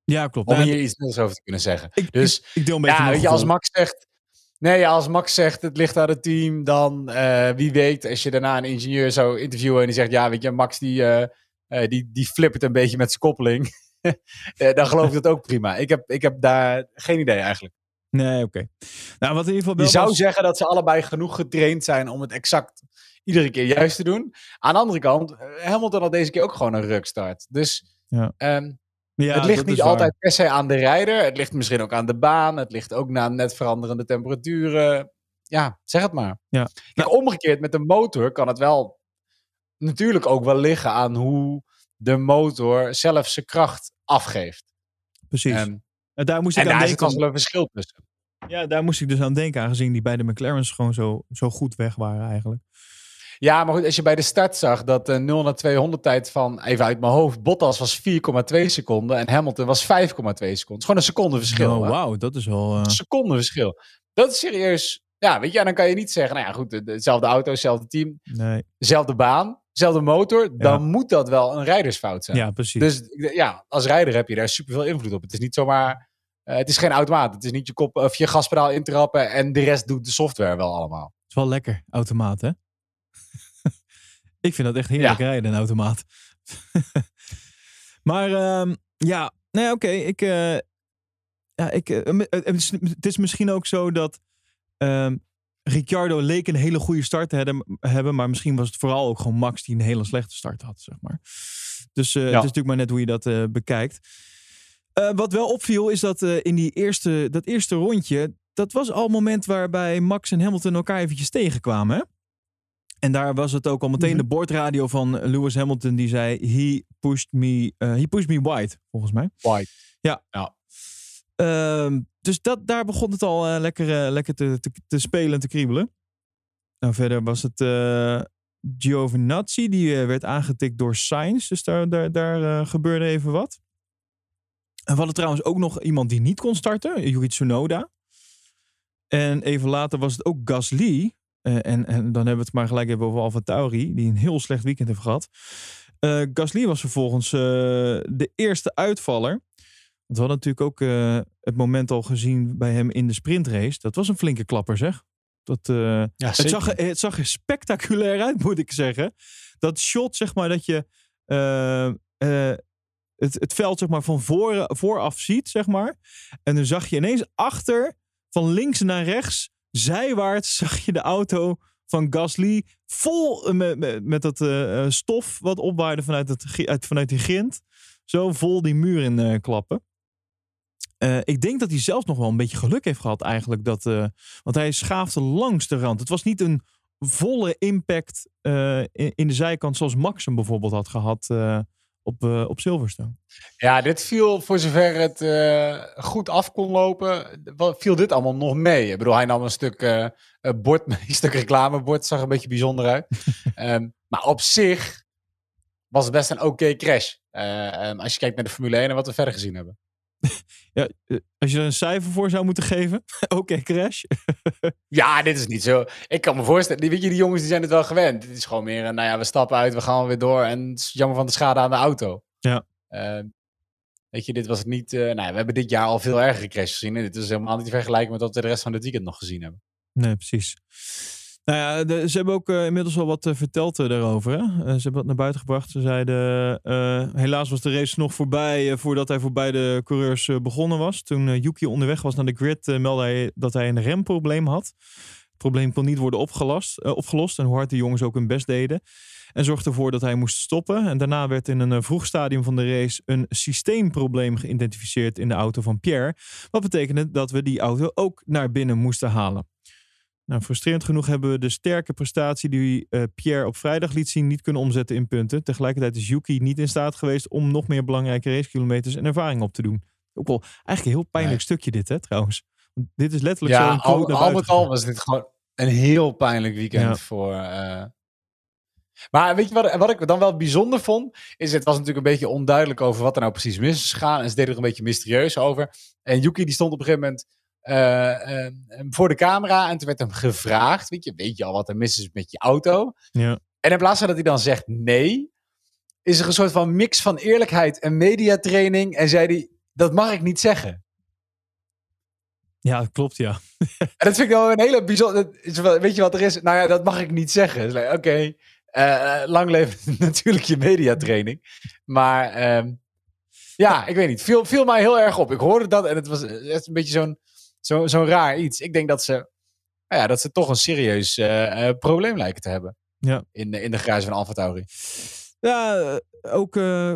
Ja, klopt. Om Nou, hier iets nieuws over te kunnen zeggen. ik, dus- ik, ik deel een beetje Ja, mijn weet je, als. Max zegt. Nee, als Max zegt het ligt aan het team, dan eh, wie weet, als je daarna een ingenieur zou interviewen en die zegt, ja, weet je, Max die, eh, die, die flippert een beetje met zijn koppeling, dan geloof ik dat ook prima. Ik heb, ik heb daar geen idee eigenlijk. Nee, oké. Nou, wat in ieder geval wel Je zou was- zeggen dat ze allebei genoeg getraind zijn om het exact iedere keer juist te doen. Aan de andere kant, eh, Hamilton had deze keer ook gewoon een rukstart. Dus Ja. ehm, Ja, het ligt niet altijd per se aan de rijder. Het ligt misschien ook aan de baan. Het ligt ook aan net veranderende temperaturen. Ja, zeg het maar. Ja. Kijk, omgekeerd met de motor kan het wel natuurlijk ook wel liggen aan hoe de motor zelf zijn kracht afgeeft. precies. Ehm, en daar moest en ik aan daar denken. wel een verschil tussen. Ja, daar moest ik dus aan denken, aangezien die beide McLaren's gewoon zo, zo goed weg waren eigenlijk. Ja, maar goed, als je bij de start zag dat de 0 naar 200 tijd van, even uit mijn hoofd, Bottas was 4,2 seconden en Hamilton was 5,2 seconden. Het is gewoon een seconde verschil. Oh, wauw, dat is wel... eh, Een seconde verschil. Dat is serieus. Ja, weet je, en dan kan je niet zeggen, nou ja, goed, de- dezelfde auto, hetzelfde team, nee, dezelfde baan, dezelfde motor. Dan moet dat wel een rijdersfout zijn. ja, precies. Dus ja, als rijder heb je daar superveel invloed op. Het is niet zomaar, eh, het is geen automaat. Het is niet je kop of je gaspedaal intrappen en de rest doet de software wel allemaal. Het is wel lekker, automaat, hè? ik vind dat echt heerlijk Ja. rijden, een automaat. maar ehm, ja, nee, oké. ik, eh, ja, ik, eh, eh, het, is, misschien ook zo dat ehm, Ricciardo leek een hele goede start te hebben, maar misschien was het vooral ook gewoon Max die een hele slechte start had, zeg maar. Dus eh, het is natuurlijk maar net hoe je dat eh, bekijkt. Eh, wat wel opviel is dat eh, in die eerste, dat eerste rondje, dat was al een moment waarbij Max en Hamilton elkaar eventjes tegenkwamen. Hè? En daar was het ook al meteen Mhm. de boordradio van Lewis Hamilton die zei: He pushed me, eh, he pushed me wide, volgens mij. White. Ja. Ja. Ehm, dus dat, daar begon het al lekker, lekker te, te, te spelen en te kriebelen. Nou, verder was het Giovinazzi, die werd aangetikt door Sainz. Dus daar, daar, daar gebeurde even wat. En we hadden trouwens ook nog iemand die niet kon starten, Yuki Tsunoda. En even later was het ook Gasly. Eh, en, en dan hebben we het maar gelijk even over Alfa Tauri, die een heel slecht weekend heeft gehad. Eh, Gasly was vervolgens eh, de eerste uitvaller. Want we hadden natuurlijk ook het moment al gezien bij hem in de sprintrace. Dat was een flinke klapper, zeg. Dat, Ja, het, zag, er- het zag er spectaculair uit, moet ik zeggen. Dat shot, zeg maar, dat je het, het veld zeg maar, van voor, vooraf ziet, zeg maar. En dan zag je ineens achter, van links naar rechts, zijwaarts, zag je de auto van Gasly vol eh, met, met, met dat eh, eh, stof wat opwaaide vanuit, het, vanuit die grind. Zo vol die muur in klappen. Ik denk dat hij zelfs nog wel een beetje geluk heeft gehad eigenlijk. Dat, want hij schaafde langs de rand. Het was niet een volle impact in, in de zijkant zoals Max hem bijvoorbeeld had gehad eh, op, eh, op Silverstone. Ja, dit viel voor zover het eh, goed af kon lopen, viel dit allemaal nog mee. Ik bedoel, hij nam een stuk eh, bord, mee, een stuk reclamebord, zag een beetje bijzonder uit. Ehm, maar op zich was het best een oké crash. Eh, ehm, als je kijkt naar de Formule 1 en wat we verder gezien hebben. Ja, eh, als je er een cijfer voor zou moeten geven. Oké, crash. Ja, dit is niet zo. Ik kan me voorstellen, die, weet je, die jongens die zijn het wel gewend. Het is gewoon meer, een, nou ja, we stappen uit, we gaan weer door. En het is jammer van de schade aan de auto. Ja. Ehm, weet je, dit was het niet. eh, nou, ja, we hebben dit jaar al veel erger crashes gezien. En dit is helemaal niet te vergelijken met wat we de rest van het weekend nog gezien hebben. Nee, precies. Nou ja, ze hebben ook eh, inmiddels al wat eh, verteld eh, daarover. Ze hebben wat naar buiten gebracht. Ze zeiden, helaas was de race nog voorbij voordat hij voor beide coureurs begonnen was. Toen Yuki onderweg was naar de grid, meldde hij dat hij een remprobleem had. Het probleem kon niet worden opgelost en hoe hard de jongens ook hun best deden. En zorgde ervoor dat hij moest stoppen. En daarna werd in een vroeg stadium van de race een systeemprobleem geïdentificeerd in de auto van Pierre. Wat betekende dat we die auto ook naar binnen moesten halen. Nou, frustrerend genoeg hebben we de sterke prestatie die eh, Pierre op vrijdag liet zien niet kunnen omzetten in punten. Tegelijkertijd is Yuki niet in staat geweest om nog meer belangrijke racekilometers en ervaring op te doen. Ook wel eigenlijk een heel pijnlijk Nee. stukje dit, hè, trouwens. Want dit is letterlijk Ja, zo'n al, al met al was dit gewoon een heel pijnlijk weekend Ja. voor. eh, Maar weet je wat, wat ik dan wel bijzonder vond? Is het was natuurlijk een beetje onduidelijk over wat er nou precies mis is gegaan. En ze deden er een beetje mysterieus over. En Yuki die stond op een gegeven moment eh, eh, voor de camera. En toen werd hem gevraagd: weet je, weet je al wat er mis is met je auto? Ja. En in plaats van dat hij dan zegt nee, is er een soort van mix van eerlijkheid en mediatraining. En zei hij: dat mag ik niet zeggen. ja, dat klopt, ja. En dat vind ik wel een hele bijzonder. Weet je wat er is? Nou ja, dat mag ik niet zeggen. Oké, eh, lang leven natuurlijk je mediatraining. Maar ehm, ja, ik weet niet. Viel, viel mij heel erg op. Ik hoorde dat en het was een beetje zo'n zo, zo'n raar iets. Ik denk dat ze, nou ja, dat ze toch een serieus eh, eh, probleem lijken te hebben. Ja. In, de- in de garage van Alfa Tauri. Ja, eh, ook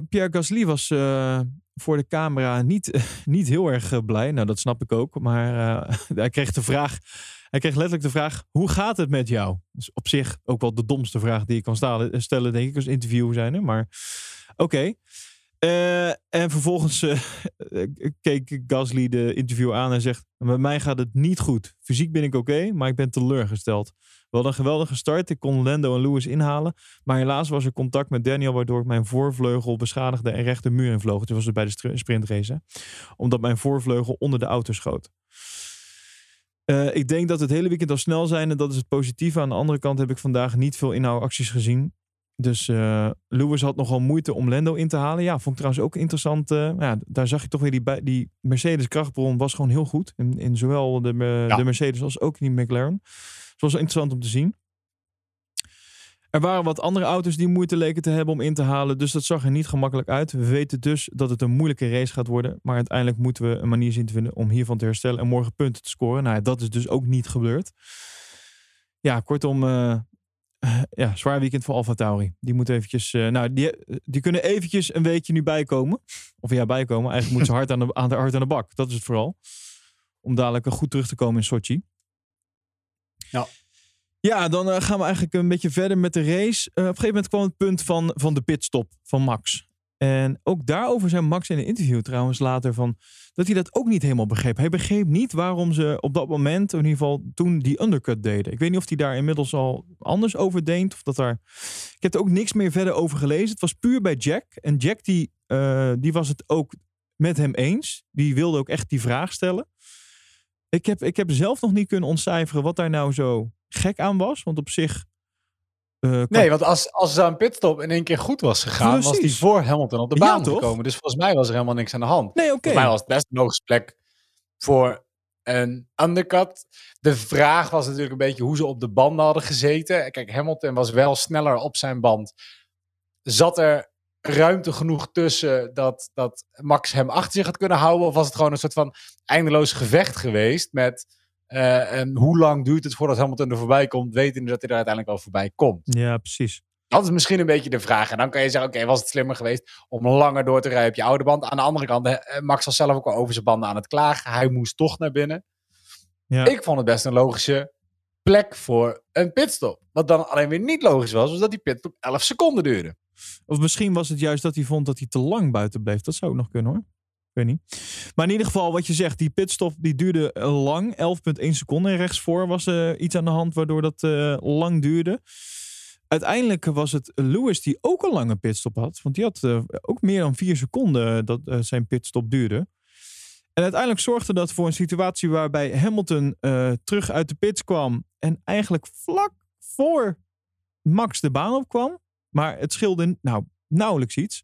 Pierre Gasly was voor de camera niet, niet heel erg blij. Nou, dat snap ik ook. Maar hij kreeg de vraag. Hij kreeg letterlijk de vraag: hoe gaat het met jou? Dus op zich ook wel de domste vraag die je kan stellen, denk ik, als interview zijn. Maar oké. Eh, en vervolgens eh, keek Gasly de interview aan en zegt: Met mij gaat het niet goed. Fysiek ben ik oké, maar ik ben teleurgesteld. We hadden een geweldige start. Ik kon Lando en Lewis inhalen. Maar helaas was er contact met Daniel, waardoor ik mijn voorvleugel beschadigde en recht de muur invloog. Het was het bij de sprintrace. Omdat mijn voorvleugel onder de auto schoot. Ik denk dat het hele weekend al snel zijn en dat is het positieve. Aan de andere kant heb ik vandaag niet veel inhoudacties gezien. Dus uh, Lewis had nogal moeite om Lando in te halen. Ja, vond ik trouwens ook interessant. Uh, ja, daar zag je toch weer die, die Mercedes krachtbron was gewoon heel goed. In, in zowel de, uh, de Mercedes als ook in die McLaren. Dus het was interessant om te zien. Er waren wat andere auto's die moeite leken te hebben om in te halen. Dus dat zag er niet gemakkelijk uit. We weten dus dat het een moeilijke race gaat worden. Maar uiteindelijk moeten we een manier zien te vinden om hiervan te herstellen. En morgen punten te scoren. Nou, dat is dus ook niet gebeurd. Ja, kortom, uh, ja, zwaar weekend voor Alfa Tauri. Die moet eventjes, uh, nou, die, die kunnen eventjes een weekje nu bijkomen. Of ja, bijkomen. Eigenlijk moeten ze hard aan de, aan de, hard aan de bak. Dat is het vooral. Om dadelijk goed terug te komen in Sochi. Ja. Ja, dan uh, gaan we eigenlijk een beetje verder met de race. Uh, op een gegeven moment kwam het punt van, van de pitstop van Max. En ook daarover zei Max in een interview trouwens later van dat hij dat ook niet helemaal begreep. Hij begreep niet waarom ze op dat moment, in ieder geval toen, die undercut deden. Ik weet niet of hij daar inmiddels al anders over denkt. Of dat daar... Ik heb er ook niks meer verder over gelezen. Het was puur bij Jack. En Jack die, uh, die was het ook met hem eens. Die wilde ook echt die vraag stellen. Ik heb, ik heb zelf nog niet kunnen ontcijferen wat daar nou zo gek aan was. Want op zich uh, nee, want als, als een pitstop in één keer goed was gegaan, Precies. was die voor Hamilton op de baan ja, gekomen. Dus volgens mij was er helemaal niks aan de hand. Nee, oké. Okay. Volgens mij was het best een plek voor een undercut. De vraag was natuurlijk een beetje hoe ze op de banden hadden gezeten. Kijk, Hamilton was wel sneller op zijn band. Zat er ruimte genoeg tussen dat, dat Max hem achter zich had kunnen houden? Of was het gewoon een soort van eindeloos gevecht geweest met uh, en hoe lang duurt het voordat Hamilton er voorbij komt, wetende dat hij er uiteindelijk wel voorbij komt? Ja, precies. Dat is misschien een beetje de vraag. En dan kan je zeggen, oké, okay, was het slimmer geweest om langer door te rijden op je oude band? Aan de andere kant, eh, Max was zelf ook al over zijn banden aan het klagen. Hij moest toch naar binnen. Ja. Ik vond het best een logische plek voor een pitstop. Wat dan alleen weer niet logisch was, was dat die pitstop 11 seconden duurde. Of misschien was het juist dat hij vond dat hij te lang buiten bleef. Dat zou ook nog kunnen hoor weet niet. Maar in ieder geval, wat je zegt, die pitstop die duurde lang. 11,1 seconden. En rechtsvoor was er iets aan de hand waardoor dat uh, lang duurde. Uiteindelijk was het Lewis die ook een lange pitstop had. Want die had ook meer dan 4 seconden dat zijn pitstop duurde. En uiteindelijk zorgde dat voor een situatie waarbij Hamilton terug uit de pits kwam. En eigenlijk vlak voor Max de baan opkwam. Maar het scheelde nou, nauwelijks iets.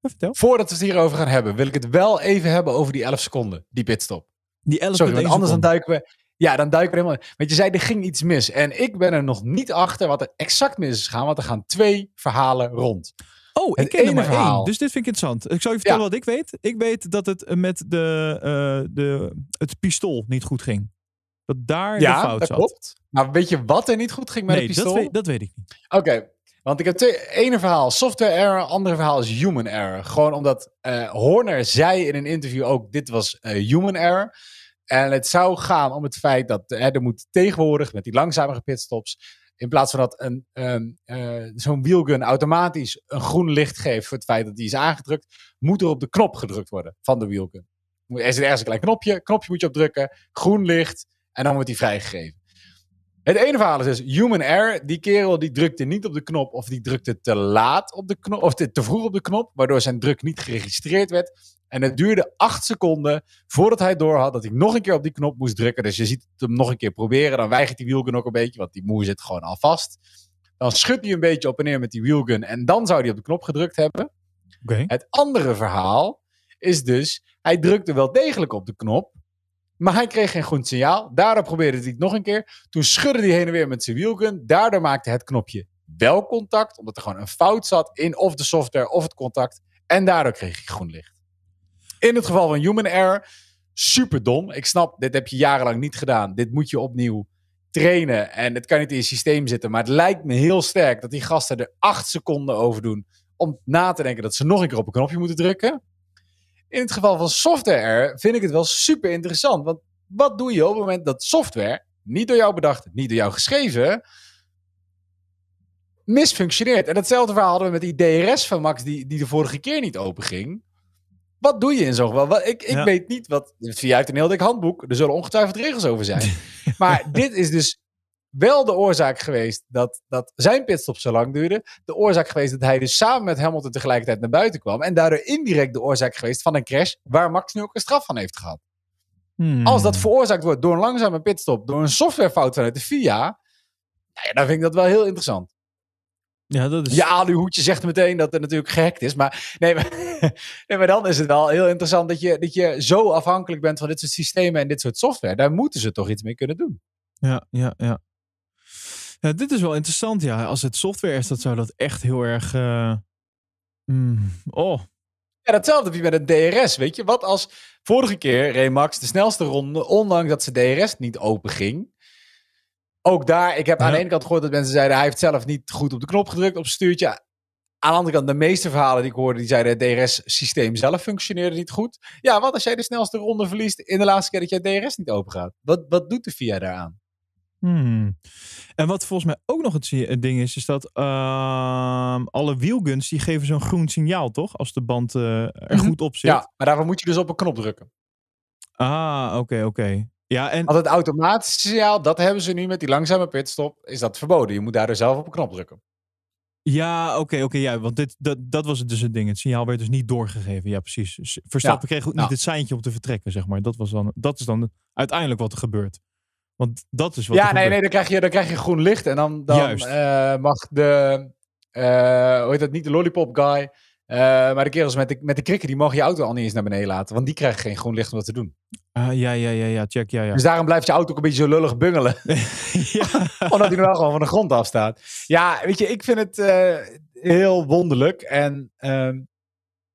Vertel. Voordat we het hierover gaan hebben, wil ik het wel even hebben over die 11 seconden, die pitstop. Die 11 Sorry, want anders dan duiken we. Ja, dan duiken we helemaal. Want je zei, er ging iets mis. En ik ben er nog niet achter wat er exact mis is gegaan, want er gaan twee verhalen rond. Oh, ik ken er maar verhaal. één. Dus dit vind ik interessant. Ik zal je vertellen wat ik weet. Ik weet dat het met de, uh, de, het pistool niet goed ging. Dat daar ja, de fout dat zat. klopt. Maar weet je wat er niet goed ging met nee, het pistool? Dat weet, dat weet ik niet. Oké, want ik heb twee, ene verhaal software error, andere verhaal is human error. Gewoon omdat uh, Horner zei in een interview ook, dit was uh, human error. En het zou gaan om het feit dat uh, er moet tegenwoordig met die langzamere pitstops, in plaats van dat een, um, zo'n wheelgun automatisch een groen licht geeft voor het feit dat die is aangedrukt, moet er op de knop gedrukt worden van de wheelgun. Er zit ergens een klein knopje, knopje moet je op drukken, groen licht en dan wordt die vrijgegeven. Het ene verhaal is dus human error. Die kerel die drukte niet op de knop of die drukte te laat op de knop of te, te vroeg op de knop, waardoor zijn druk niet geregistreerd werd. En het duurde acht seconden voordat hij doorhad dat hij nog een keer op die knop moest drukken. Dus je ziet hem nog een keer proberen. Dan weigert die wheelgun ook een beetje, want die moe zit gewoon al vast. Dan schudt hij een beetje op en neer met die wheelgun en dan zou hij op de knop gedrukt hebben. Okay. Het andere verhaal is dus, hij drukte wel degelijk op de knop, maar hij kreeg geen goed signaal. Daardoor probeerde hij het nog een keer. Toen schudde hij heen en weer met zijn wielgun. Daardoor maakte het knopje wel contact. Omdat er gewoon een fout zat in of de software of het contact. En daardoor kreeg hij groen licht. In het geval van human error, super dom. Ik snap, dit heb je jarenlang niet gedaan. Dit moet je opnieuw trainen. En het kan niet in je systeem zitten. Maar het lijkt me heel sterk dat die gasten er acht seconden over doen. Om na te denken dat ze nog een keer op een knopje moeten drukken. In het geval van software vind ik het wel super interessant. Want wat doe je op het moment dat software, niet door jou bedacht, niet door jou geschreven, misfunctioneert. En hetzelfde verhaal hadden we met die DRS van Max, die, die de vorige keer niet open ging. Wat doe je in zo'n geval? Ik, ik Ja. weet niet wat. Via uit een heel dik handboek. Er zullen ongetwijfeld regels over zijn. maar dit is dus wel de oorzaak geweest dat, dat zijn pitstop zo lang duurde. De oorzaak geweest dat hij dus samen met Hamilton tegelijkertijd naar buiten kwam. En daardoor indirect de oorzaak geweest van een crash waar Max nu ook een straf van heeft gehad. Hmm. Als dat veroorzaakt wordt door een langzame pitstop, door een softwarefout vanuit de FIA, nou ja, dan vind ik dat wel heel interessant. Ja, dat is... Je aluhoedje zegt meteen dat er natuurlijk gehackt is. Maar nee, maar, nee, maar dan is het wel heel interessant dat je, dat je zo afhankelijk bent van dit soort systemen en dit soort software. Daar moeten ze toch iets mee kunnen doen. Ja, ja, ja. Ja, dit is wel interessant, ja. Als het software is, dat zou dat echt heel erg... eh, mm, oh, Ja, datzelfde heb je met het DRS, weet je. Wat als vorige keer reed Max de snelste ronde, ondanks dat zijn DRS niet open ging. Ook daar, ik heb aan de ene kant gehoord dat mensen zeiden, hij heeft zelf niet goed op de knop gedrukt op stuurtje. Aan de andere kant, de meeste verhalen die ik hoorde, die zeiden het DRS-systeem zelf functioneerde niet goed. Ja, wat als jij de snelste ronde verliest in de laatste keer dat je DRS niet open gaat? Wat, wat doet de FIA daaraan? Hmm. En wat volgens mij ook nog het ding is, is dat ehm, alle wielguns die geven zo'n groen signaal, toch? Als de band eh, er Mhm. goed op zit. Ja, maar daarvoor moet je dus op een knop drukken. Ah, oké, oké. Ja, en Want het automatische signaal, dat hebben ze nu met die langzame pitstop, is dat verboden. Je moet daardoor zelf op een knop drukken. ja, oké, oké, ja, want dit, dat, dat was het dus het ding. Het signaal werd dus niet doorgegeven. Ja, precies. Dus Verstappen kreeg ook niet ja. het seintje om te vertrekken, zeg maar. Dat, was dan, dat is dan uiteindelijk wat er gebeurt. Want dat is wat Ja, nee, gebeurt. nee, dan krijg je, dan krijg je groen licht. En dan, dan eh, mag de, eh, hoe heet dat, niet de lollipop guy, eh, maar de kerels met de, met de krikken, die mogen je auto al niet eens naar beneden laten. Want die krijgen geen groen licht om dat te doen. Ah, ja, ja, ja, ja, check, ja, ja. Dus daarom blijft je auto ook een beetje zo lullig bungelen. ja. omdat hij nu wel gewoon van de grond af staat. Ja, weet je, ik vind het heel wonderlijk. En ehm,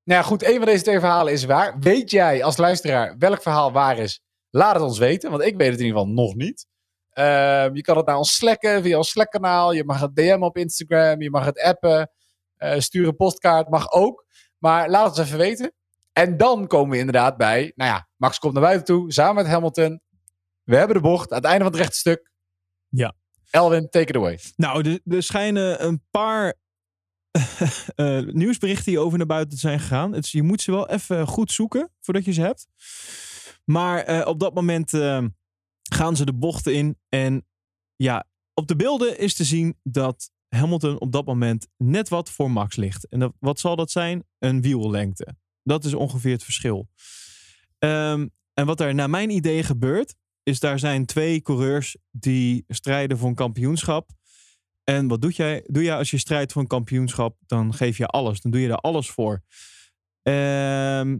nou ja, goed, een van deze twee verhalen is waar. Weet jij als luisteraar welk verhaal waar is? Laat het ons weten, want ik weet het in ieder geval nog niet. Ehm, je kan het naar ons slacken via ons Slack-kanaal. Je mag het DM op Instagram. Je mag het appen. eh stuur een postkaart, mag ook. Maar laat het ons even weten. En dan komen we inderdaad bij, nou ja, Max komt naar buiten toe, samen met Hamilton. We hebben de bocht aan het einde van het rechte stuk. Ja. Elwin, take it away. Nou, er, schijnen een paar eh, nieuwsberichten hierover naar buiten te zijn gegaan. Je moet ze wel even goed zoeken voordat je ze hebt. Maar eh, op dat moment eh, gaan ze de bochten in. En ja, op de beelden is te zien dat Hamilton op dat moment net wat voor Max ligt. En dat, wat zal dat zijn? Een wiellengte. Dat is ongeveer het verschil. Ehm, en wat er naar mijn idee gebeurt, is daar zijn twee coureurs die strijden voor een kampioenschap. En wat doe jij? Doe je als je strijdt voor een kampioenschap? Dan geef je alles. Dan doe je daar alles voor. Ehm,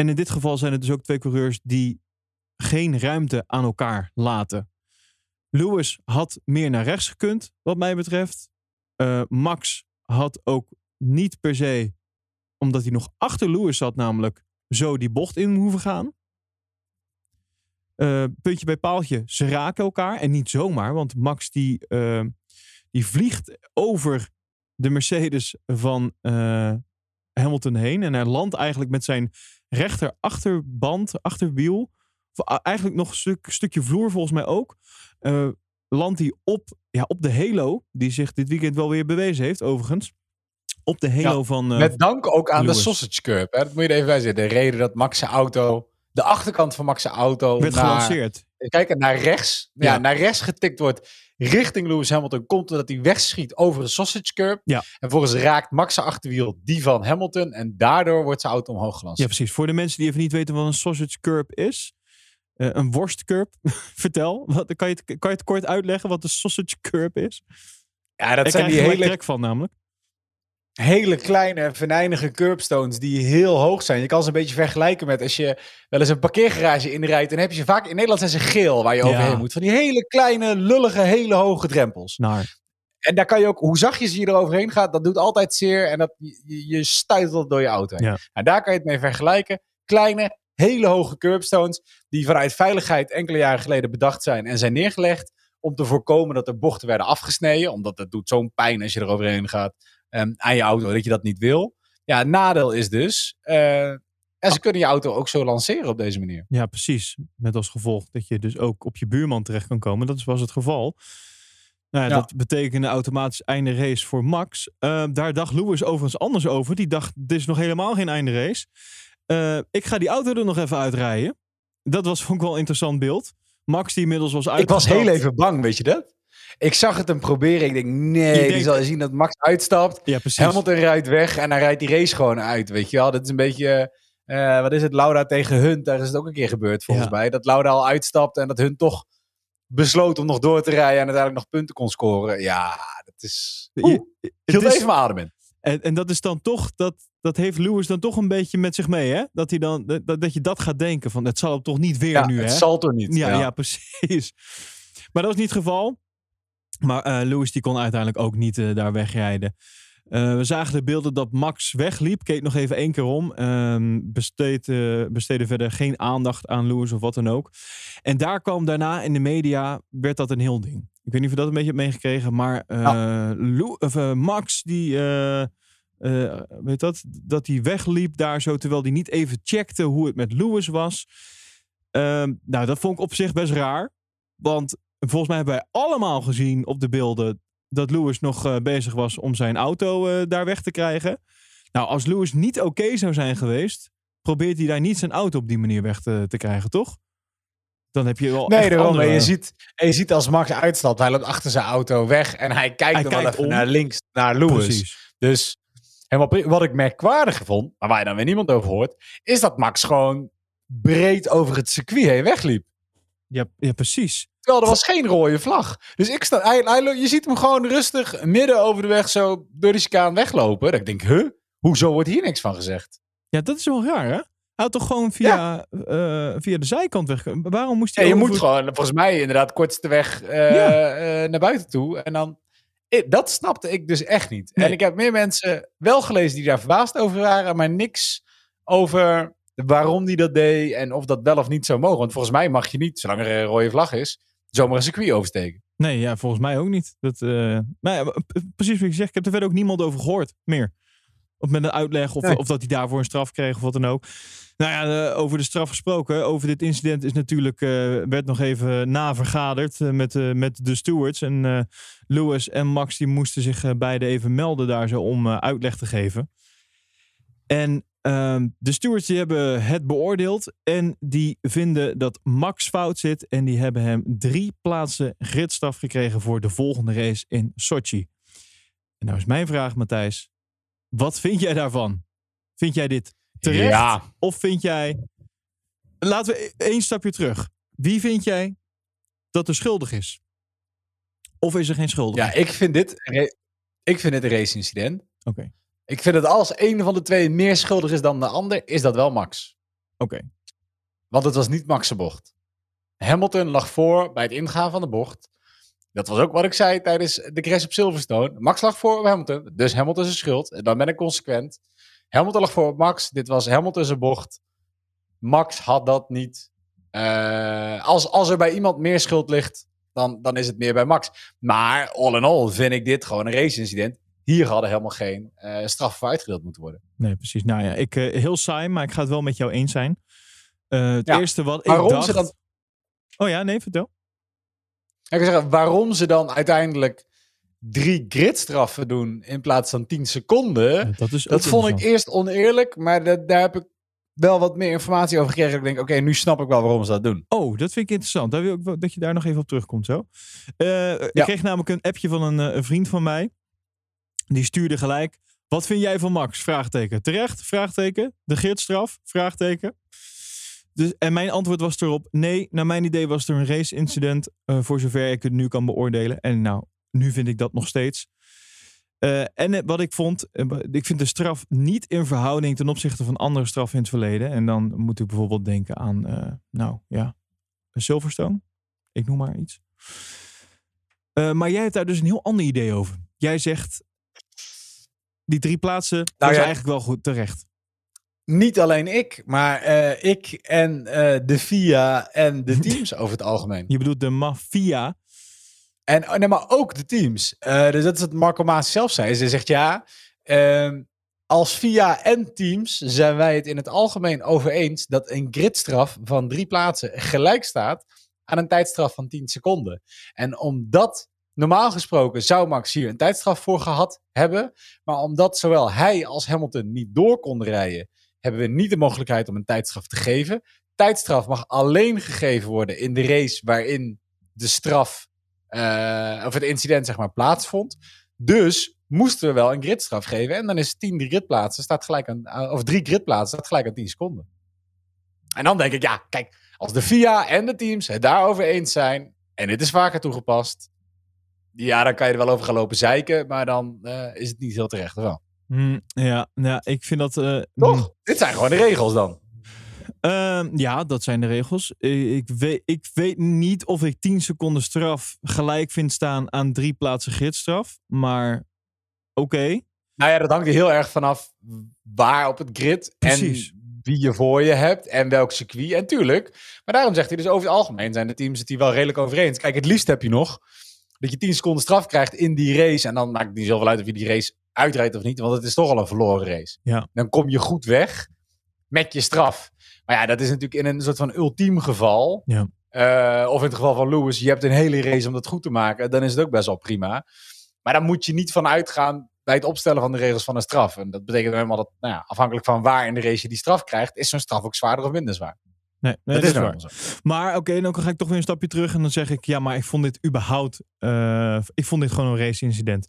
en in dit geval zijn het dus ook twee coureurs die geen ruimte aan elkaar laten. Lewis had meer naar rechts gekund, wat mij betreft. Eh, Max had ook niet per se, omdat hij nog achter Lewis zat, namelijk zo die bocht in hoeven gaan. Eh, puntje bij paaltje, ze raken elkaar. En niet zomaar, want Max die, eh, die vliegt over de Mercedes van Hamilton heen. En hij landt eigenlijk met zijn rechter achterband, achterwiel. Of, eigenlijk nog een stuk, stukje vloer volgens mij ook. eh, landt hij op, ja, op de halo, die zich dit weekend wel weer bewezen heeft, overigens. Op de halo Ja, van... eh, Met dank ook aan Lewis. de sausage curb. Hè? Dat moet je er even bij zeggen. De reden dat Max zijn auto, de achterkant van Max zijn auto, werd naar, gelanceerd. kijk, naar rechts, ja. Ja. naar rechts getikt wordt richting Lewis Hamilton. Komt doordat hij wegschiet over de sausage curb. Ja. En volgens raakt Max zijn achterwiel die van Hamilton. En daardoor wordt zijn auto omhoog Ja, gelanceerd. precies. Voor de mensen die even niet weten wat een sausage curb is. eh, een worstcurb. Vertel. Wat, kan, je het, kan je het kort uitleggen wat de sausage curb is? Ja, dat Ik zijn die hele, trek van namelijk. Hele kleine, venijnige curbstones die heel hoog zijn. Je kan ze een beetje vergelijken met als je wel eens een parkeergarage inrijdt. Dan heb je ze vaak, in Nederland zijn ze geel waar je Ja. overheen moet. Van die hele kleine, lullige, hele hoge drempels. Naar. En daar kan je ook, hoe zachtjes je er overheen gaat, dat doet altijd zeer. En dat, je, je- stuitelt door je auto heen. Ja. Nou, daar kan je het mee vergelijken. Kleine, hele hoge curbstones, die vanuit veiligheid enkele jaren geleden bedacht zijn en zijn neergelegd. Om te voorkomen dat er bochten werden afgesneden. Omdat dat doet zo'n pijn als je er overheen gaat ehm, aan je auto, dat je dat niet wil. Ja, nadeel is dus, eh, en ze kunnen je auto ook zo lanceren op deze manier. Ja, precies. Met als gevolg dat je dus ook op je buurman terecht kan komen. Dat was het geval. Nou ja, Ja. Dat betekende automatisch einde race voor Max. Eh, daar dacht Lewis overigens anders over. Die dacht, dit is nog helemaal geen einde race. Eh, ik ga die auto er nog even uitrijden. Dat was vond ik wel een interessant beeld. Max die inmiddels was Ik was heel even bang, weet je dat? Ik zag het hem proberen. Ik denk, nee, Je die zal zien dat Max uitstapt. Ja, precies. Hamilton rijdt weg en dan rijdt die race gewoon uit, weet je wel. Dat is een beetje, eh, wat is het, Lauda tegen Hunt. Daar is het ook een keer gebeurd, volgens Ja. mij. Dat Lauda al uitstapt en dat Hunt toch besloot om nog door te rijden en uiteindelijk nog punten kon scoren. Ja, dat is... Oeh, het is- even mijn adem in. En, en dat is dan toch, dat, dat heeft Lewis dan toch een beetje met zich mee, hè? Dat, hij dan, dat, dat je dat gaat denken van, het zal hem toch niet weer Ja, nu, het hè? zal toch niet. Ja, ja. precies. Maar dat was niet het geval. Maar eh, Lewis die kon uiteindelijk ook niet eh, daar wegrijden. Eh, we zagen de beelden dat Max wegliep. Keek nog even één keer om. Ehm besteed, besteedde verder geen aandacht aan Lewis of wat dan ook. En daar kwam daarna in de media, werd dat een heel ding. Ik weet niet of je dat een beetje hebt meegekregen. Maar Lew- of, Max, die... weet dat? Dat hij wegliep daar zo, terwijl hij niet even checkte hoe het met Lewis was. Ehm, nou, dat vond ik op zich best raar. Want volgens mij hebben wij allemaal gezien op de beelden dat Lewis nog eh, bezig was om zijn auto eh, daar weg te krijgen. Nou, als Lewis niet oké zou zijn geweest, probeert hij daar niet zijn auto op die manier weg te, te krijgen, toch? Dan heb je wel. Nee, daarom. andere- En je, ziet, en je ziet als Max uitstapt, hij loopt achter zijn auto weg en hij kijkt Hij dan kijkt even om. naar links, naar Lewis. Precies. Dus helemaal pri- wat ik merkwaardig vond, maar waar je dan weer niemand over hoort, is dat Max gewoon breed over het circuit heen wegliep. Ja, ja, precies. Terwijl er was geen rode vlag. Dus ik sta, hij, je ziet hem gewoon rustig midden over de weg zo door die weglopen. Dat ik denk, huh? Hoezo wordt hier niks van gezegd? Ja, dat is wel raar, hè? Hij had toch gewoon via, eh, via de zijkant weg. Waarom moest Ja, hij je over- moet gewoon, volgens mij, inderdaad kortste weg eh, Ja. eh, naar buiten toe. En dan, ik- dat snapte ik dus echt niet. Nee. En ik heb meer mensen wel gelezen die daar verbaasd over waren, maar niks over waarom die dat deed en of dat wel of niet zou mogen. Want volgens mij mag je niet, zolang er een rode vlag is, zomaar een circuit oversteken. Nee, ja, volgens mij ook niet. Dat, maar ja, precies wat je zegt, ik heb er verder ook niemand over gehoord meer. Of met een uitleg, of, Nee. of dat hij daarvoor een straf kreeg, of wat dan ook. Nou ja, eh, over de straf gesproken. Over dit incident is natuurlijk, eh, werd nog even navergaderd met, met de stewards. En Lewis en Max die moesten zich beide even melden daar zo om uitleg te geven. En ehm, de stewards die hebben het beoordeeld en die vinden dat Max fout zit en die hebben hem drie plaatsen gridstraf gekregen voor de volgende race in Sochi. En nou is mijn vraag, Matthijs. Wat vind jij daarvan? Vind jij dit terecht? Ja. Of vind jij... Laten we e- één stapje terug. Wie vind jij dat er schuldig is? Of is er geen schuldige? Ja, ik vind dit, ik vind dit een race-incident. Oké, Ik vind dat als een van de twee meer schuldig is dan de ander, is dat wel Max. oké. Want het was niet Max' bocht. Hamilton lag voor bij het ingaan van de bocht. Dat was ook wat ik zei tijdens de crash op Silverstone. Max lag voor op Hamilton, dus Hamilton is schuld. En dan ben ik consequent. Hamilton lag voor op Max. Dit was Hamilton zijn bocht. Max had dat niet. Eh, als, als er bij iemand meer schuld ligt, dan, dan is het meer bij Max. Maar all in all vind ik dit gewoon een race-incident. Hier hadden helemaal geen eh straf voor uitgedeeld moeten worden. Nee, precies. Nou ja, ik, eh, heel saai, maar ik ga het wel met jou eens zijn. Eh, het Ja. eerste wat ik Waarom dacht... ze dan Oh ja, nee, vertel. Ik wil zeggen, waarom ze dan uiteindelijk drie gridstraffen doen in plaats van 10 seconden. Dat is dat vond ik eerst oneerlijk, maar da- daar heb ik wel wat meer informatie over gekregen. Dat ik denk, oké, nu snap ik wel waarom ze dat doen. Oh, dat vind ik interessant. Daar wil ik dat je daar nog even op terugkomt zo. Ik kreeg namelijk een appje van een, een vriend van mij. Die stuurde gelijk. Wat vind jij van Max? Vraagteken. Terecht? Vraagteken. De gidsstraf? Vraagteken. Dus, en mijn antwoord was erop. Nee, naar mijn idee was er een race incident. eh, voor zover ik het nu kan beoordelen. En nou, nu vind ik dat nog steeds. Eh, en eh, wat ik vond, ik vind de straf niet in verhouding ten opzichte van andere straffen in het verleden. En dan moet ik bijvoorbeeld denken aan, nou ja, Silverstone. Ik noem maar iets. Maar jij hebt daar dus een heel ander idee over. Jij zegt, die drie plaatsen, dat Nou is ja. eigenlijk wel goed terecht. Niet alleen ik, maar eh, ik en eh, de FIA en de teams over het algemeen. Je bedoelt de maffia. En, oh, nee, maar ook de teams. Eh, dus dat is wat Marco Maas zelf zei. Ze zegt ja, ehm, als FIA en teams zijn wij het in het algemeen over eens dat een gridstraf van drie plaatsen gelijk staat aan een tijdstraf van 10 seconden. En omdat Normaal gesproken zou Max hier een tijdstraf voor gehad hebben. Maar omdat zowel hij als Hamilton niet door konden rijden, hebben we niet de mogelijkheid om een tijdstraf te geven. Tijdstraf mag alleen gegeven worden in de race waarin de straf eh, of het incident zeg maar plaatsvond. Dus moesten we wel een gridstraf geven. En dan is 10 gridplaatsen, staat gelijk aan, eh, of drie gridplaatsen, staat gelijk aan 10 seconden. En dan denk ik, ja, kijk, als de FIA en de teams het daarover eens zijn, en dit is vaker toegepast, ja, dan kan je er wel over gaan lopen zeiken, maar dan uh, is het niet heel terecht wel. Mm, ja, ja, ik vind dat... Uh, Toch? Mm. Dit zijn gewoon de regels dan. Uh, ja, dat zijn de regels. Ik weet, ik weet niet of ik 10 seconden straf gelijk vind staan aan drie plaatsen gridstraf. Maar oké. Okay. Nou ja, dat hangt er heel erg vanaf waar op het grid. Precies. En wie je voor je hebt en welk circuit. En tuurlijk. Maar daarom zegt hij dus over het algemeen zijn de teams het hier wel redelijk over eens. Kijk, het liefst heb je nog dat je 10 seconden straf krijgt in die race. En dan maakt het niet zoveel uit of je die race uitrijdt of niet. Want het is toch al een verloren race. Ja. Dan kom je goed weg met je straf. Maar ja, dat is natuurlijk in een soort van ultiem geval. Ja. Uh, of in het geval van Lewis, je hebt een hele race om dat goed te maken. Dan is het ook best wel prima. Maar dan moet je niet van uitgaan bij het opstellen van de regels van een straf. En dat betekent helemaal dat, nou ja, afhankelijk van waar in de race je die straf krijgt, is zo'n straf ook zwaarder of minder zwaar. Nee, nee dat, is waar. Zo. Maar oké, dan ga ik toch weer een stapje terug en dan zeg ik, ja, maar ik vond dit überhaupt, uh, ik vond dit gewoon een race-incident.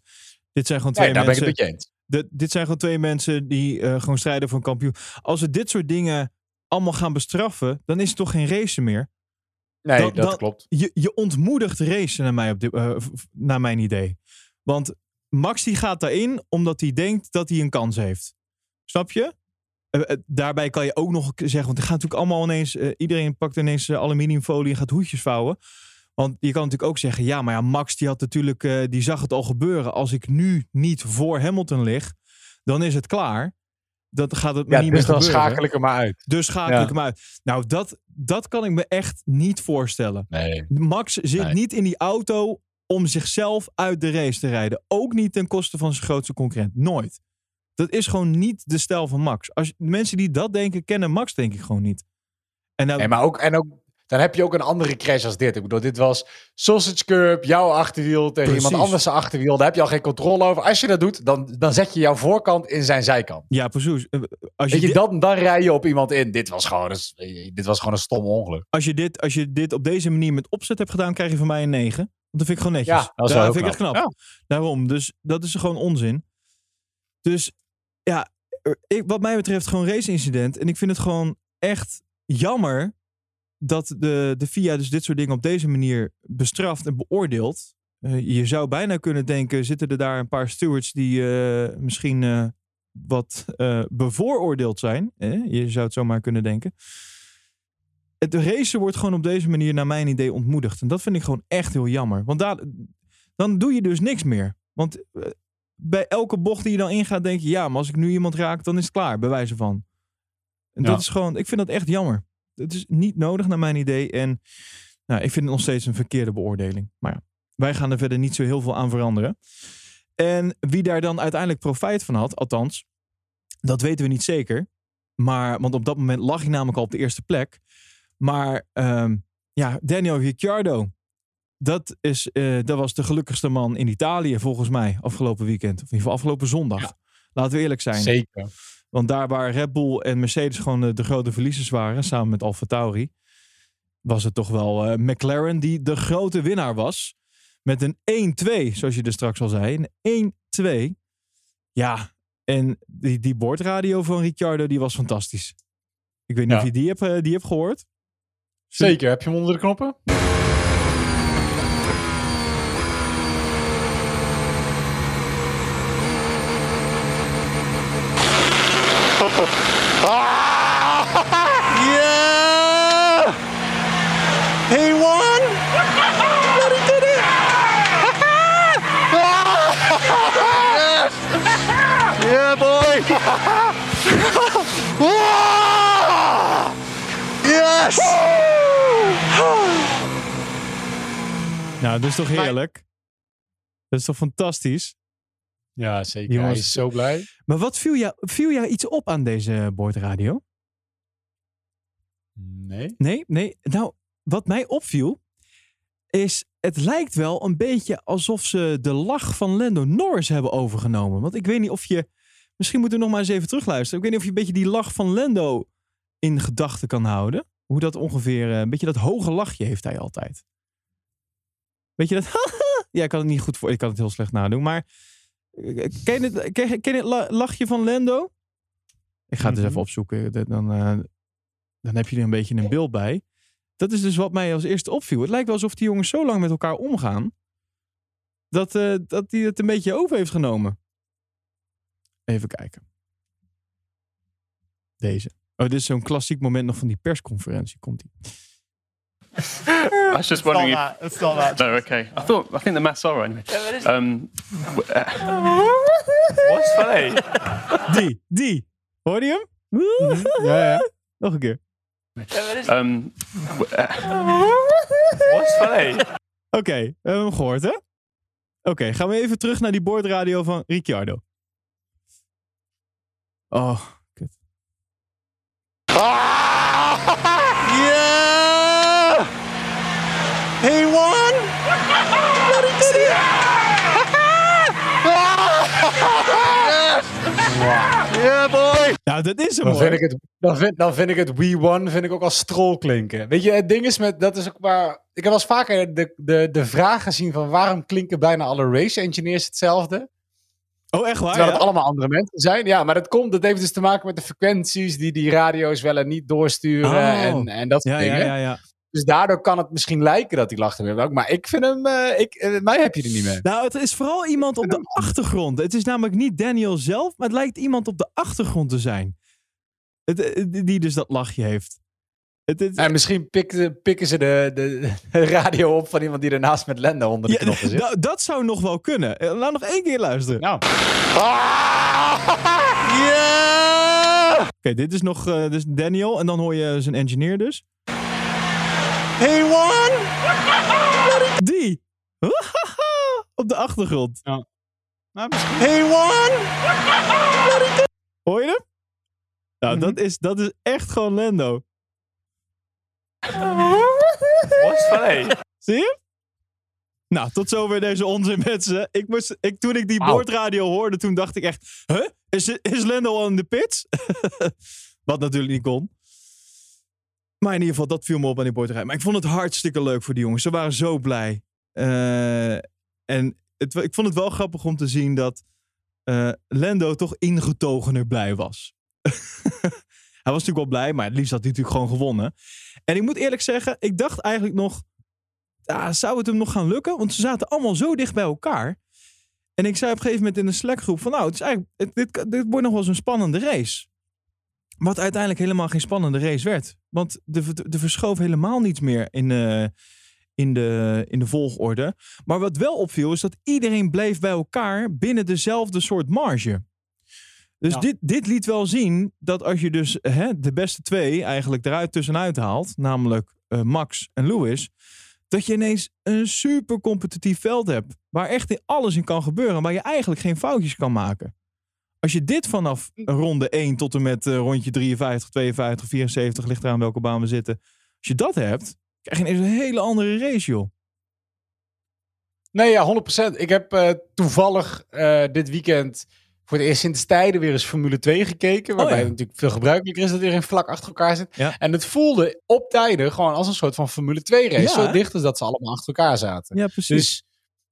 Dit zijn gewoon twee nee, daar mensen. Ben ik het eens. De, dit zijn gewoon twee mensen die uh, gewoon strijden voor een kampioen. Als we dit soort dingen allemaal gaan bestraffen, dan is het toch geen race meer. Nee, dan, dat dan, klopt. Je, je ontmoedigt racen naar, mij op dit, uh, naar mijn idee. Want Max die gaat daarin omdat hij denkt dat hij een kans heeft. Snap je? Uh, daarbij kan je ook nog zeggen, want het gaat natuurlijk allemaal ineens, uh, iedereen pakt ineens aluminiumfolie en gaat hoedjes vouwen. Want je kan natuurlijk ook zeggen, ja, maar ja, Max die had natuurlijk, uh, die zag het al gebeuren. Als ik nu niet voor Hamilton lig, dan is het klaar. Dat gaat het ja, niet dus meer dan gebeuren. schakel ik hem maar uit. Dus schakel Ja. ik hem uit. Nou, dat, dat kan ik me echt niet voorstellen. Nee. Max zit Nee. niet in die auto om zichzelf uit de race te rijden. Ook niet ten koste van zijn grootste concurrent. Nooit. Dat is gewoon niet de stijl van Max. Als mensen die dat denken, kennen Max denk ik gewoon niet. En nou, Nee, maar ook, en ook, dan heb je ook een andere crash als dit. Ik bedoel, dit was Sausage Curb, jouw achterwiel tegen Precies. iemand anders zijn achterwiel. Daar heb je al geen controle over. Als je dat doet, dan, dan zet je jouw voorkant in zijn zijkant. ja, precies. Eh, Als je, dan, dan rij je op iemand in. Dit was gewoon een, dit was gewoon een stom ongeluk. als, je dit, als je dit op deze manier met opzet hebt gedaan, krijg je van mij een 9. Want dat vind ik gewoon netjes. Ja, dat vind ik echt knap. knap. Daarom. Dus dat is gewoon onzin. Dus ja, ik, wat mij betreft gewoon race-incident. En ik vind het gewoon echt jammer dat de, de FIA dus dit soort dingen op deze manier bestraft en beoordeelt. Eh, je zou bijna kunnen denken, zitten er daar een paar stewards die eh, misschien eh, wat bevooroordeeld zijn. Je zou het zomaar kunnen denken. Het racen wordt gewoon op deze manier naar mijn idee ontmoedigd. En dat vind ik gewoon echt heel jammer. Want dan doe je dus niks meer. Want bij elke bocht die je dan ingaat, denk je... ja, maar als ik nu iemand raak, dan is het klaar, bij wijze van. En Ja. dat is gewoon... Ik vind dat echt jammer. Het is niet nodig naar mijn idee. En nou, ik vind het nog steeds een verkeerde beoordeling. Maar ja, wij gaan er verder niet zo heel veel aan veranderen. En wie daar dan uiteindelijk profijt van had, althans... dat weten we niet zeker. Maar, want op dat moment lag hij namelijk al op de eerste plek. Maar ehm, ja, Daniel Ricciardo... Dat, is, eh, dat was de gelukkigste man in Italië, volgens mij, afgelopen weekend. Of in ieder geval afgelopen zondag. Ja. Laten we eerlijk zijn. Zeker. Want daar waar Red Bull en Mercedes gewoon de, de grote verliezers waren, samen met Alfa Tauri, was het toch wel eh, McLaren die de grote winnaar was. Met een 1-2, zoals je er straks al zei. Een 1-2. Ja, en die, die boordradio van Ricciardo, die was fantastisch. Ik weet niet Ja. of je die hebt, eh, die hebt gehoord. Zeker. Heb je hem onder de knoppen? Yes! Nou, dat is toch heerlijk? Dat is toch fantastisch? Ja, zeker. Jongens. Hij is zo blij. Maar wat viel jou, viel jou iets op aan deze boordradio? Nee. Nee, nee. Nou, wat mij opviel. is het lijkt wel een beetje alsof ze de lach van Lando Norris hebben overgenomen. Want ik weet niet of je, misschien moeten we nog maar eens even terugluisteren. Ik weet niet of je een beetje die lach van Lando in gedachten kan houden. Hoe dat ongeveer, eh, een beetje dat hoge lachje heeft hij altijd. Weet je dat? ja, ik kan het niet goed voor, ik kan het heel slecht nadoen. Maar eh, ken je het, ken ken het lachje van Lando? Ik ga het eens Mhm. even opzoeken. Dan, eh, dan heb je er een beetje een beeld bij. Dat is dus wat mij als eerste opviel. Het lijkt wel alsof die jongens zo lang met elkaar omgaan. Dat, eh dat hij het een beetje over heeft genomen. Even kijken. Deze. Oh, dit is zo'n klassiek moment nog van die persconferentie. Komt ie. I was just wondering if. It's not that. No, okay. I thought. I think the maths are right anyway. Um, What's funny? Die, die. Hoor je hem? Ja, ja. Nog een keer. um, What's funny? Oké, we hebben hem gehoord, hè? Oké, gaan we even terug naar die boordradio van Ricciardo. Oh, kut. Yeah! He won! But he did it! yes! Yeah, boy! Nou, dat is hem Dan vind, ik het, dan, vind, dan vind ik het We Won vind ik ook als strol klinken. Weet je, het ding is met, dat is ook waar... Ik heb wel eens vaker de, de, de vraag gezien van waarom klinken bijna alle race engineers hetzelfde? Oh, echt waar? Terwijl ja? het allemaal andere mensen zijn. Ja, maar dat komt, dat heeft dus te maken met de frequenties die die radio's wel en niet doorsturen Oh. en, en dat soort Ja, ja, dingen. ja, ja. Dus daardoor kan het misschien lijken dat hij lacht er weer ook. Maar ik vind hem, eh, ik, eh, mij heb je er niet mee. Nou, het is vooral iemand op de achtergrond. Het is namelijk niet Daniel zelf, maar het lijkt iemand op de achtergrond te zijn. Het, eh, die dus dat lachje heeft. Het, het- En misschien pikken, pikken ze de, de, de radio op van iemand die ernaast met Lando onder de ja, knoppen zit. nou, dat zou nog wel kunnen. Eh, Laat nog één keer luisteren. Nou, Yeah! Oké, dit is nog eh, dus Daniel. En dan hoor je zijn engineer dus. He won! Die. op de achtergrond. nou, misschien- He won! Hoor je hem? Nou, Mhm. dat, is, dat is echt gewoon Lando. What's funny? Zie je? Nou, tot zover deze onzin mensen. Ik moest, ik, toen ik die boordradio hoorde, toen dacht ik echt... Huh? Is, is Lando al in de pits? Wat natuurlijk niet kon. Maar in ieder geval, dat viel me op aan die boordradio. Maar ik vond het hartstikke leuk voor die jongens. Ze waren zo blij. Eh, en het, ik vond het wel grappig om te zien dat eh, Lando toch ingetogener blij was. hij was natuurlijk wel blij, maar het liefst had hij natuurlijk gewoon gewonnen. En ik moet eerlijk zeggen, ik dacht eigenlijk nog... Zou het hem nog gaan lukken? Want ze zaten allemaal zo dicht bij elkaar. En ik zei op een gegeven moment in de Slack-groep van... Nou, het is eigenlijk, dit, dit wordt nog wel eens een spannende race. Wat uiteindelijk helemaal geen spannende race werd. Want er verschoof helemaal niets meer in, eh, in, de, in de volgorde. Maar wat wel opviel is dat iedereen bleef bij elkaar binnen dezelfde soort marge. Dus Ja. dit, dit liet wel zien dat als je dus hè, de beste twee eigenlijk eruit tussenuit haalt, namelijk eh, Max en Lewis, dat je ineens een super competitief veld hebt. Waar echt alles in kan gebeuren, waar je eigenlijk geen foutjes kan maken. Als je dit vanaf ronde 1 tot en met eh, rondje 53, 52, 74, ligt eraan welke baan we zitten. Als je dat hebt, krijg je ineens een hele andere race, joh. Nee, ja, 100%. Ik heb eh, toevallig dit weekend voor het eerst sinds tijden weer eens Formule 2 gekeken. Waarbij ja. het natuurlijk veel gebruikelijker is dat iedereen vlak achter elkaar zit. Ja. En het voelde op tijden gewoon als een soort van Formule 2 race. Ja, Zo dicht als dat ze allemaal achter elkaar zaten. Ja, precies. Dus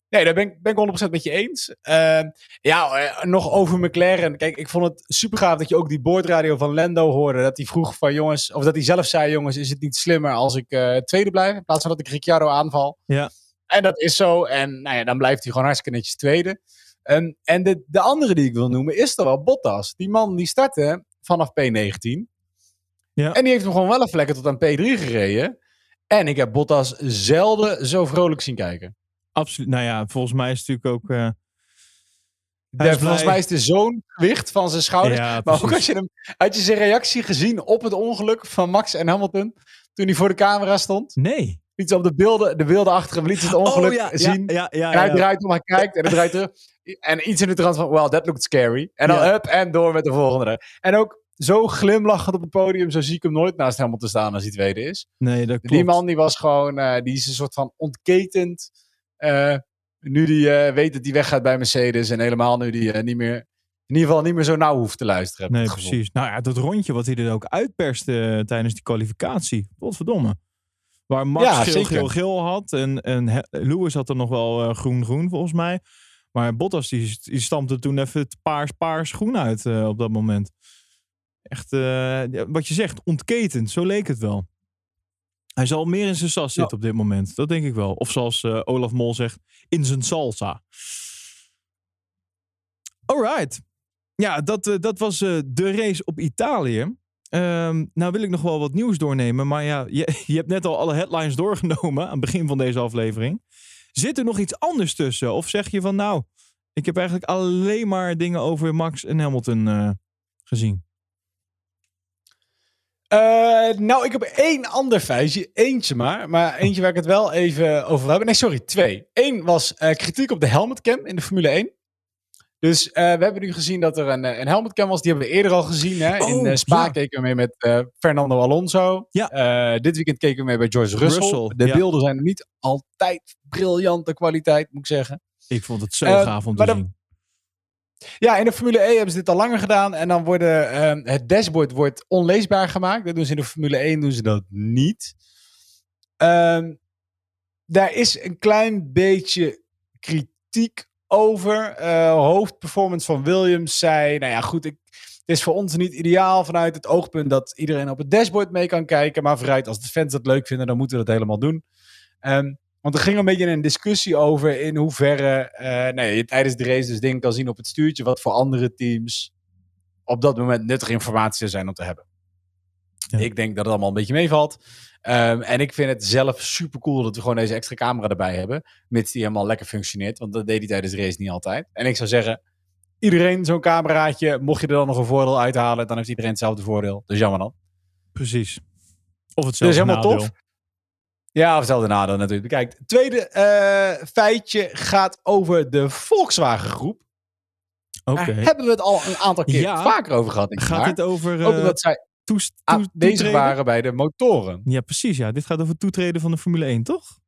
nee, daar ben ik, ben ik 100% met je eens. Eh, ja, eh, nog over McLaren. Kijk, ik vond het super gaaf dat je ook die boordradio van Lando hoorde. Dat hij vroeg van jongens, of dat hij zelf zei: jongens, is het niet slimmer als ik eh, tweede blijf? In plaats van dat ik Ricciardo aanval. Ja. En dat is zo. En nou ja, dan blijft hij gewoon hartstikke netjes tweede. En, en de, de andere die ik wil noemen is toch wel Bottas. Die man die startte vanaf P19. Ja. En die heeft hem gewoon wel even lekker tot aan P3 gereden. En ik heb Bottas zelden zo vrolijk zien kijken. Absoluut. Nou ja, volgens mij is het natuurlijk ook. eh, Hij volgens mij is er zo'n gewicht van zijn schouders. ja, maar ook als je hem, had je zijn reactie gezien op het ongeluk van Max en Hamilton. Toen hij voor de camera stond. Nee. Liet ze op de beelden, de beelden achter hem, liet het ongeluk oh, ja, zien. Ja, ja, ja, En hij draait om, hij kijkt en hij draait terug. En iets in de trant van, well, that looked scary. En dan up en door met de volgende. En ook, zo glimlachend op het podium, zo zie ik hem nooit naast Hamilton staan als hij tweede is. Nee, dat klopt. Die man die was gewoon, eh, die is een soort van ontketend. eh, nu die eh, weet dat hij weggaat bij Mercedes en helemaal nu die niet meer, in ieder geval niet meer zo nauw hoeft te luisteren. Nee, precies. Nou ja, dat rondje wat hij er ook uitperste tijdens die kwalificatie. Wat verdomme. Waar Max Ja, geel, geel, geel had. En, en Lewis had er nog wel eh, groen, groen volgens mij. Maar Bottas die, die stampte toen even het paars, paars groen uit eh, op dat moment. Echt, eh, wat je zegt, ontketend. Zo leek het wel. Hij zal meer in zijn sas Ja. zitten op dit moment. Dat denk ik wel. Of zoals Olaf Mol zegt, in zijn salsa. Alright. Ja, dat, dat was de race op Italië. Ehm, nou wil ik nog wel wat nieuws doornemen. Maar ja, je, je hebt net al alle headlines doorgenomen aan het begin van deze aflevering. Zit er nog iets anders tussen? Of zeg je van nou, ik heb eigenlijk alleen maar dingen over Max en Hamilton eh, gezien. Eh, nou, ik heb één ander feitje. Eentje maar. Maar eentje waar ik het wel even over wil hebben. Nee, sorry, twee. Eén was eh, kritiek op de helmetcam in de Formule 1. Dus eh, we hebben nu gezien dat er een, eh, een helmetcam was. Die hebben we eerder al gezien. Hè? in Oh, eh, Spa ja. keken we mee met Fernando Alonso. Ja. Dit weekend keken we mee bij George Russell. Russell, de ja. beelden zijn niet altijd briljante kwaliteit, moet ik zeggen. Ik vond het zo gaaf om te zien. Ja, in de Formule E hebben ze dit al langer gedaan. En dan worden ehm, het dashboard wordt onleesbaar gemaakt. Dat doen ze in de Formule 1 doen ze dat niet. Ehm, daar is een klein beetje kritiek over. Eh, hoofdperformance van Williams zei: Nou ja, goed, ik, het is voor ons niet ideaal vanuit het oogpunt dat iedereen op het dashboard mee kan kijken. Maar vooruit, als de fans dat leuk vinden, dan moeten we dat helemaal doen. Ehm, want er ging een beetje een discussie over in hoeverre eh, nee, je tijdens de race dus dingen kan zien op het stuurtje. Wat voor andere teams op dat moment nuttige informatie zijn om te hebben. Ja. Ik denk dat het allemaal een beetje meevalt. Ehm, en ik vind het zelf super cool dat we gewoon deze extra camera erbij hebben. Mits die helemaal lekker functioneert. Want dat deed hij tijdens de race niet altijd. En ik zou zeggen, iedereen zo'n cameraatje. Mocht je er dan nog een voordeel uithalen, dan heeft iedereen hetzelfde voordeel. Dus jammer dan. Precies. Of Dus hetzelfde helemaal nadeel. tof. Ja, of hetzelfde nadeel natuurlijk. Kijk, het tweede eh, feitje gaat over de Volkswagen groep. Oké. Daar hebben we het al een aantal keer Ja. vaker over gehad. Gaat dit over Ook eh omdat zij toes- toe- aanwezig toetreden? waren bij de motoren. Ja, precies. Ja. Dit gaat over toetreden van de Formule 1, toch?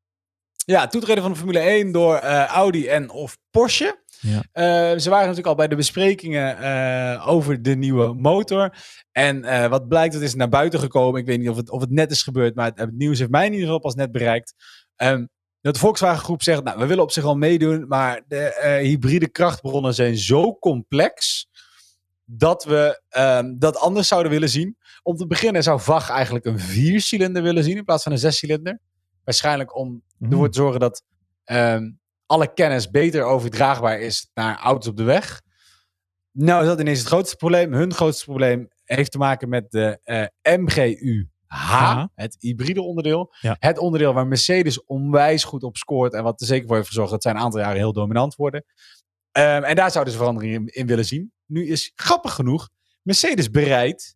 Ja, toetreden van de Formule 1 door eh, Audi en of Porsche. Ja. Eh, ze waren natuurlijk al bij de besprekingen eh, over de nieuwe motor. En wat blijkt, dat is naar buiten gekomen. Ik weet niet of het, of het net is gebeurd, maar het, het nieuws heeft mij in ieder geval pas net bereikt. Ehm, dat de Volkswagen groep zegt, nou, we willen op zich wel meedoen, maar de hybride krachtbronnen zijn zo complex dat we ehm, dat anders zouden willen zien. Om te beginnen zou VAG eigenlijk een viercilinder willen zien in plaats van een zescilinder. Waarschijnlijk om Mhm. ervoor te zorgen dat ehm, alle kennis beter overdraagbaar is naar auto's op de weg. Nou is dat ineens het grootste probleem. Hun grootste probleem heeft te maken met de eh, MGU-H, Ha. het hybride onderdeel. Ja. Het onderdeel waar Mercedes onwijs goed op scoort en wat er zeker voor heeft gezorgd dat zij een aantal jaren heel dominant worden. Ehm, en daar zouden ze verandering in, in willen zien. Nu is grappig genoeg Mercedes bereid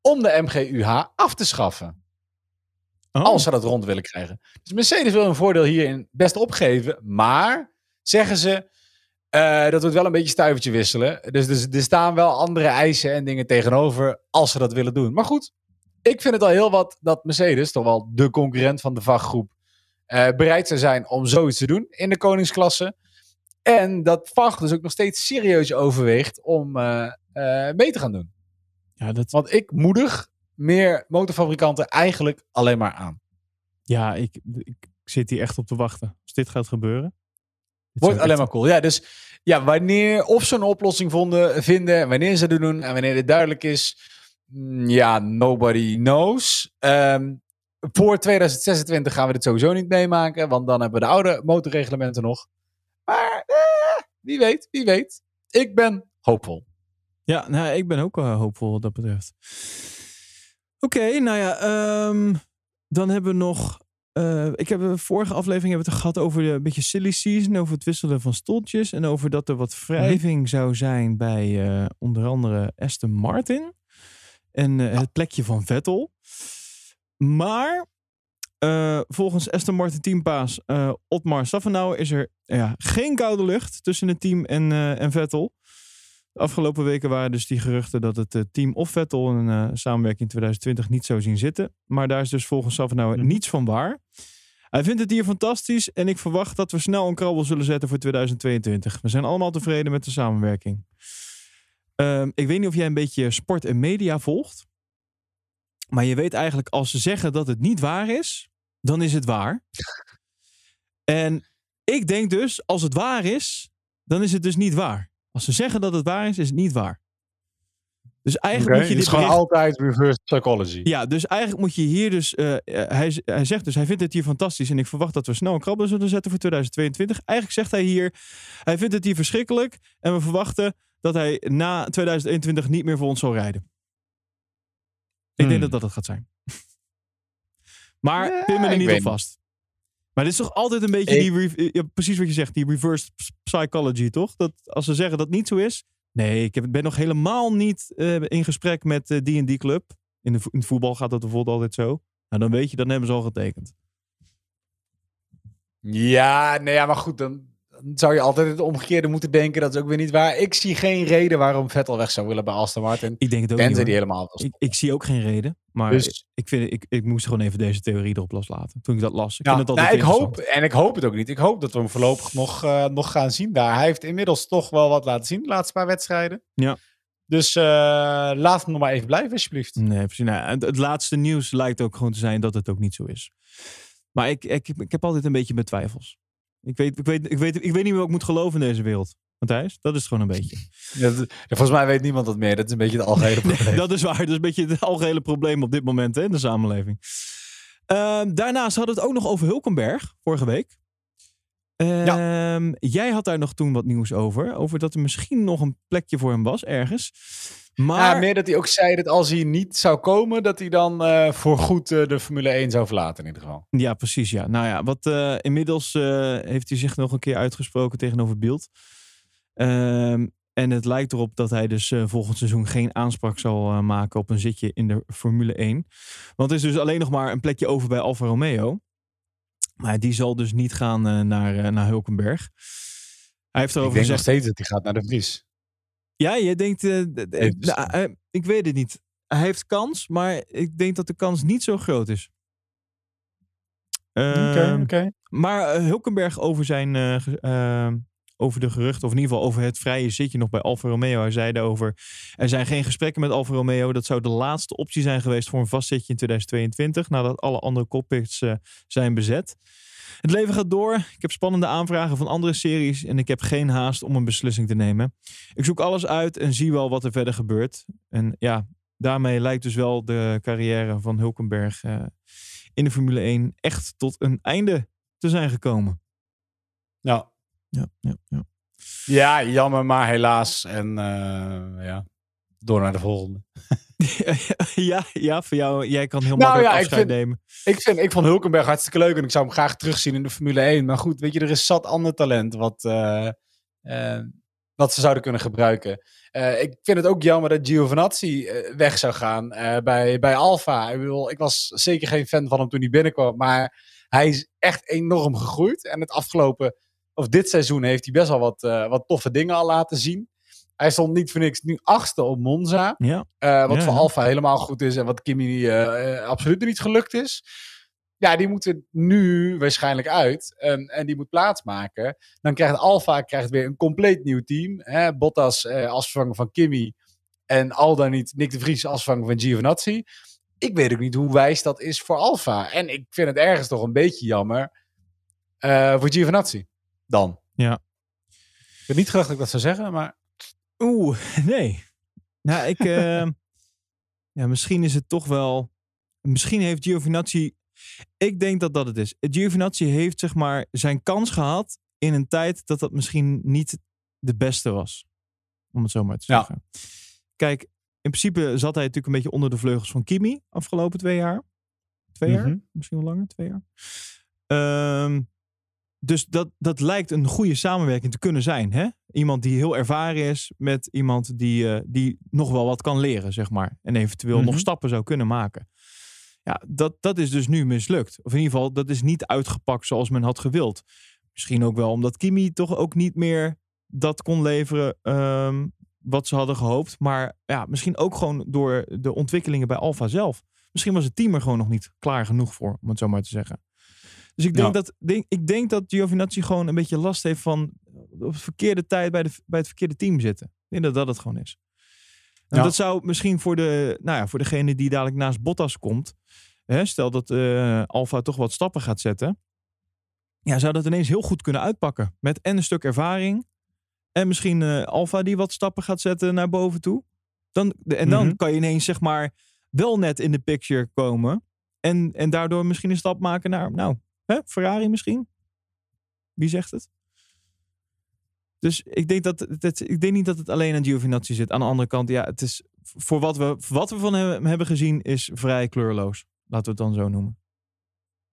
om de MGU-H af te schaffen. Oh. Als ze dat rond willen krijgen. Dus Mercedes wil een voordeel hierin best opgeven. Maar zeggen ze. eh, dat wordt wel een beetje stuivertje wisselen. Dus, dus er staan wel andere eisen en dingen tegenover. als ze dat willen doen. Maar goed, ik vind het al heel wat dat Mercedes, toch wel de concurrent van de VAG-groep. eh, bereid zou zijn om zoiets te doen in de koningsklasse. En dat VAG dus ook nog steeds serieus overweegt om eh, eh, mee te gaan doen. ja, dat, Want ik moedig meer motorfabrikanten eigenlijk alleen maar aan. ja ik, ik zit hier echt op te wachten. Als dit gaat gebeuren. Dit Wordt alleen echt- maar cool. Ja, dus ja, wanneer of ze een oplossing vonden, vinden, wanneer ze het doen en wanneer dit duidelijk is, mm, ja, nobody knows. Ehm, voor 2026 gaan we dit sowieso niet meemaken, want dan hebben we de oude motorreglementen nog. Eh, wie weet, wie weet. Ik ben hoopvol. Ja, nou, ik ben ook eh, hoopvol wat dat betreft. Oké, nou ja, ehm, dan hebben we nog. eh, ik heb de vorige aflevering hebben we het gehad over de een beetje silly season, over het wisselen van stoeltjes en over dat er wat wrijving zou zijn bij eh, onder andere Aston Martin en eh, het plekje van Vettel. Maar eh, volgens Aston Martin teampaas eh Otmar Safenauer is er ja, geen koude lucht tussen het team en, eh, en Vettel. De afgelopen weken waren dus die geruchten dat het team of Vettel een samenwerking in 2020 niet zou zien zitten. Maar daar is dus volgens Safnauer Mhm. niets van waar. Hij vindt het hier fantastisch en ik verwacht dat we snel een krabbel zullen zetten voor 2022. We zijn allemaal tevreden met de samenwerking. Ehm, ik weet niet of jij een beetje sport en media volgt. Maar je weet eigenlijk, als ze zeggen dat het niet waar is, dan is het waar. En ik denk dus, als het waar is, dan is het dus niet waar. Als ze zeggen dat het waar is, is het niet waar. Dus eigenlijk Oké, moet je het is gewoon bericht- altijd reverse psychology. ja, dus eigenlijk moet je hier dus. eh, eh, hij, hij zegt dus, hij vindt het hier fantastisch. En ik verwacht dat we snel een krabbel zullen zetten voor 2022. Eigenlijk zegt hij hier. Hij vindt het hier verschrikkelijk. En we verwachten dat hij na 2021 niet meer voor ons zal rijden. Ik denk Hmm. dat dat het gaat zijn. maar Ja, pin me er niet op vast. Maar dit is toch altijd een beetje Ik- die. ja, precies wat je zegt, die reverse ps- psychology, toch? Dat als ze zeggen dat niet zo is. Nee, ik ben nog helemaal niet eh, in gesprek met eh, die en die club. In, de, in het voetbal gaat dat bijvoorbeeld altijd zo. Nou, dan weet je, dan hebben ze al getekend. Ja, nee, ja, maar goed, dan zou je altijd het omgekeerde moeten denken. Dat is ook weer niet waar. Ik zie geen reden waarom Vettel weg zou willen bij Aston Martin. Ik denk het ook niet. die helemaal Ik, ik zie ook geen reden. Maar Dus- ik, vind, ik, ik moest gewoon even deze theorie erop loslaten. Toen ik dat las. Ik Ja, vind het nou, ik hoop, en ik hoop het ook niet. Ik hoop dat we hem voorlopig nog, eh, nog gaan zien daar. Hij heeft inmiddels toch wel wat laten zien de laatste paar wedstrijden. Ja. Dus eh, laat hem nog maar even blijven, alsjeblieft. Nee, precies. Nou, het, het laatste nieuws lijkt ook gewoon te zijn dat het ook niet zo is. Maar ik, ik, ik heb altijd een beetje mijn twijfels. Ik weet, ik, weet, ik, weet, ik weet niet meer wat ik moet geloven in deze wereld. Matthijs, dat is het gewoon een beetje. Ja, dat- volgens mij weet niemand dat meer. Dat is een beetje het algehele probleem. dat is waar. Dat is een beetje het algehele probleem op dit moment hè, in de samenleving. Ehm, daarnaast hadden we het ook nog over Hulkenberg vorige week. Ehm, Jij had daar nog toen wat nieuws over. Over dat er misschien nog een plekje voor hem was ergens. Maar Ja, meer dat hij ook zei dat als hij niet zou komen, dat hij dan eh voor goed eh, de Formule 1 zou verlaten in ieder geval. Ja, precies. Ja. Nou ja, wat eh, inmiddels eh, heeft hij zich nog een keer uitgesproken tegenover Beeld. Ehm, en het lijkt erop dat hij dus eh, volgend seizoen geen aanspraak zal maken op een zitje in de Formule 1. Want er is dus alleen nog maar een plekje over bij Alfa Romeo. Maar die zal dus niet gaan eh, naar, eh, naar Hulkenberg. Hij heeft Ik erover denk nog gezegd. steeds dat hij gaat naar de Vries. Ja, je denkt. eh, Even nou, eh, ik weet het niet. Hij heeft kans, maar ik denk dat de kans niet zo groot is. Oké. maar eh, Hulkenberg over zijn. eh, ehm, over de geruchten, of in ieder geval over het vrije zitje nog bij Alfa Romeo. Hij zei daarover. Er zijn geen gesprekken met Alfa Romeo. Dat zou de laatste optie zijn geweest voor een vast zitje in 2022. Nadat alle andere cockpits eh, zijn bezet. Het leven gaat door. Ik heb spannende aanvragen van andere series. En ik heb geen haast om een beslissing te nemen. Ik zoek alles uit en zie wel wat er verder gebeurt. En ja, daarmee lijkt dus wel de carrière van Hulkenberg eh, in de Formule 1 echt tot een einde te zijn gekomen. Ja. Ja, ja, ja. ja, jammer, maar helaas. En eh, ja, door naar de volgende. ja, ja, voor jou, jij kan heel Nou makkelijk ja, ik afscheid vind- nemen. Ik, vind, ik vond Hulkenberg hartstikke leuk en ik zou hem graag terugzien in de Formule 1. Maar goed, weet je, er is zat ander talent wat, eh, eh, wat ze zouden kunnen gebruiken. Eh, ik vind het ook jammer dat Giovinazzi weg zou gaan eh, bij, bij Alfa. Ik, bedoel, ik was zeker geen fan van hem toen hij binnenkwam, maar hij is echt enorm gegroeid. En het afgelopen, of dit seizoen, heeft hij best wel wat, eh, wat toffe dingen al laten zien. Hij stond niet voor niks nu achtste op Monza. Ja, Eh, wat Ja, voor ja. Alfa helemaal goed is en wat Kimi eh, absoluut niet gelukt is. Ja, die moeten nu waarschijnlijk uit en, en die moet plaatsmaken. Dan krijgt Alfa krijgt weer een compleet nieuw team. Hè? Bottas eh, als vervanger van Kimi en al dan niet Nick de Vries als vervanger van Giovinazzi. Ik weet ook niet hoe wijs dat is voor Alfa. En ik vind het ergens toch een beetje jammer eh, voor Giovinazzi. Dan. Ja. Ik heb niet gedacht dat ik dat zou zeggen, maar... Oeh, nee. Nou, ik. eh, ja, misschien is het toch wel. Misschien heeft Giovinazzi. Ik denk dat dat het is. Giovinazzi heeft zeg maar zijn kans gehad in een tijd dat dat misschien niet de beste was. Om het zo maar te Ja. zeggen. Kijk, in principe zat hij natuurlijk een beetje onder de vleugels van Kimi afgelopen twee jaar. Twee jaar? Mhm. Misschien wel langer, twee jaar. Ehm, dus dat, dat lijkt een goede samenwerking te kunnen zijn. Hè? Iemand die heel ervaren is met iemand die, eh, die nog wel wat kan leren, zeg maar. En eventueel nog Mhm. stappen zou kunnen maken. Ja, dat, dat is dus nu mislukt. Of in ieder geval, dat is niet uitgepakt zoals men had gewild. Misschien ook wel omdat Kimi toch ook niet meer dat kon leveren ehm, wat ze hadden gehoopt. Maar ja, misschien ook gewoon door de ontwikkelingen bij Alfa zelf. Misschien was het team er gewoon nog niet klaar genoeg voor, om het zo maar te zeggen. Dus ik denk, dat, denk, ik denk dat Giovinazzi gewoon een beetje last heeft van op de verkeerde tijd bij, de, bij het verkeerde team zitten. Ik denk dat dat het gewoon is. En Ja. dat zou misschien voor, de, nou ja, voor degene die dadelijk naast Bottas komt. Hè, stel dat eh Alfa toch wat stappen gaat zetten. Ja, zou dat ineens heel goed kunnen uitpakken. Met en een stuk ervaring. En misschien eh Alfa die wat stappen gaat zetten naar boven toe. Dan, en dan Mhm. kan je ineens zeg maar wel net in de picture komen. En, en daardoor misschien een stap maken naar, nou, hè, Ferrari misschien. Wie zegt het? Dus ik denk, dat, het, ik denk niet dat het alleen aan Giovinazzi zit. Aan de andere kant, ja, het is voor wat we, wat we van hem hebben gezien, is vrij kleurloos. Laten we het dan zo noemen.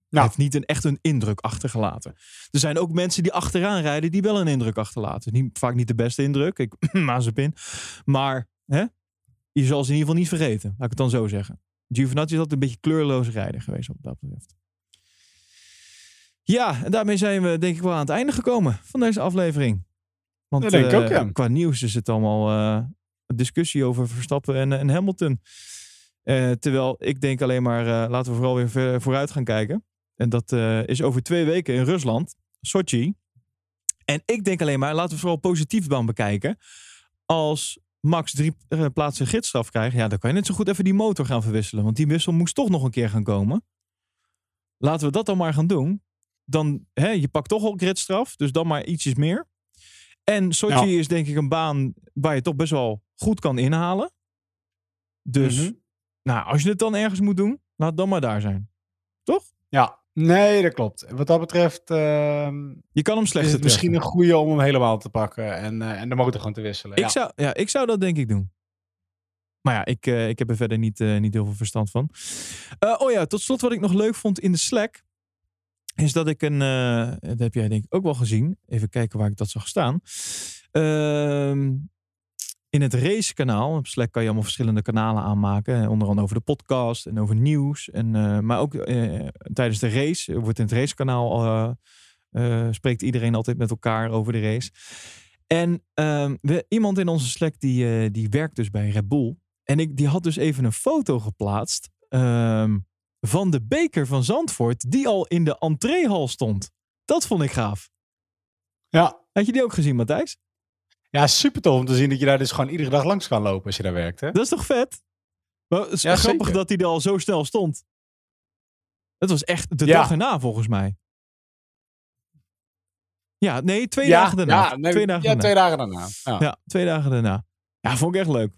Hij Ja. heeft niet een, echt een indruk achtergelaten. Er zijn ook mensen die achteraan rijden die wel een indruk achterlaten. Niet, vaak niet de beste indruk, ik Mazepin. Maar hè, je zal ze in ieder geval niet vergeten. Laat ik het dan zo zeggen. Giovinazzi is altijd een beetje kleurloos rijder geweest wat dat betreft. Ja, en daarmee zijn we denk ik wel aan het einde gekomen van deze aflevering. Want Dat denk ik eh, ook, ja. qua nieuws is het allemaal eh, discussie over Verstappen en, en Hamilton. Eh, terwijl ik denk alleen maar, laten we vooral weer vooruit gaan kijken. En dat is over twee weken in Rusland, Sochi. En ik denk alleen maar, laten we vooral positief dan bekijken. Als Max drie plaatsen gidsstraf krijgt, ja, dan kan je net zo goed even die motor gaan verwisselen. Want die wissel moest toch nog een keer gaan komen. Laten we dat dan maar gaan doen. Dan, hè, je pakt toch al gridstraf, dus dan maar ietsjes meer. En Sochi Ja. is denk ik een baan waar je toch best wel goed kan inhalen. Dus, Mhm. nou, als je het dan ergens moet doen, laat het dan maar daar zijn. Toch? Ja, nee, dat klopt. Wat dat betreft ehm, Je kan hem is het misschien een goede om hem helemaal te pakken en, eh, en de motor gewoon te wisselen. Ik, ja. zou, ja, ik zou dat denk ik doen. Maar ja, ik, eh, ik heb er verder niet, eh, niet heel veel verstand van. Oh ja, tot slot wat ik nog leuk vond in de Slack. Is dat ik een, eh, dat heb jij denk ik ook wel gezien. Even kijken waar ik dat zag staan. Ehm, in het racekanaal, op Slack kan je allemaal verschillende kanalen aanmaken. Onder andere over de podcast en over nieuws. En, eh, maar ook eh, tijdens de race wordt in het racekanaal... spreekt iedereen altijd met elkaar over de race. En ehm, iemand in onze Slack die, die werkt dus bij Red Bull. En ik, die had dus even een foto geplaatst ehm, van de beker van Zandvoort die al in de entreehal stond. Dat vond ik gaaf. Ja. Had je die ook gezien, Matthijs? ja, super tof om te zien dat je daar dus gewoon iedere dag langs kan lopen als je daar werkt. Hè? Dat is toch vet? Maar het is Ja, grappig zeker. dat hij er al zo snel stond. Het was echt de Ja. dag erna volgens mij. Ja, nee, twee ja, dagen daarna. Ja, nee, twee dagen ja, daarna. twee dagen daarna. Ja. Ja, twee dagen daarna. Ja, vond ik echt leuk.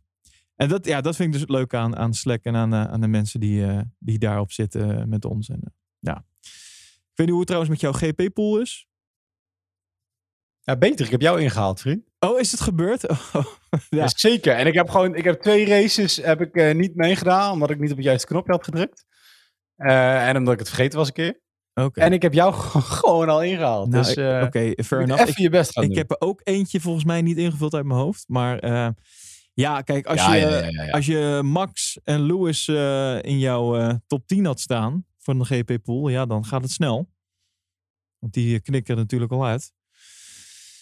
En dat, ja, dat vind ik dus leuk aan, aan Slack en aan, eh, aan de mensen die, eh, die daarop zitten eh, met ons. En, ja. Ik weet niet hoe het trouwens met jouw GP-pool is. Ja, beter. Ik heb jou ingehaald, vriend. Oh, is het gebeurd? Oh, ja. Ja. zeker. En ik heb gewoon, ik heb twee races heb ik niet meegedaan, omdat ik niet op het juiste knopje had gedrukt. En omdat ik het vergeten was een keer. Oké. En ik heb jou gewoon al ingehaald. Nou, dus Oké, fair enough. even Ik, je best gaan ik doen. heb er ook eentje volgens mij niet ingevuld uit mijn hoofd. Maar ja, kijk, als, Ja, je, ja, als je Max en Lewis eh, in jouw eh, top 10 had staan van de GP-pool, ja, dan gaat het snel. Want die knikken natuurlijk al uit.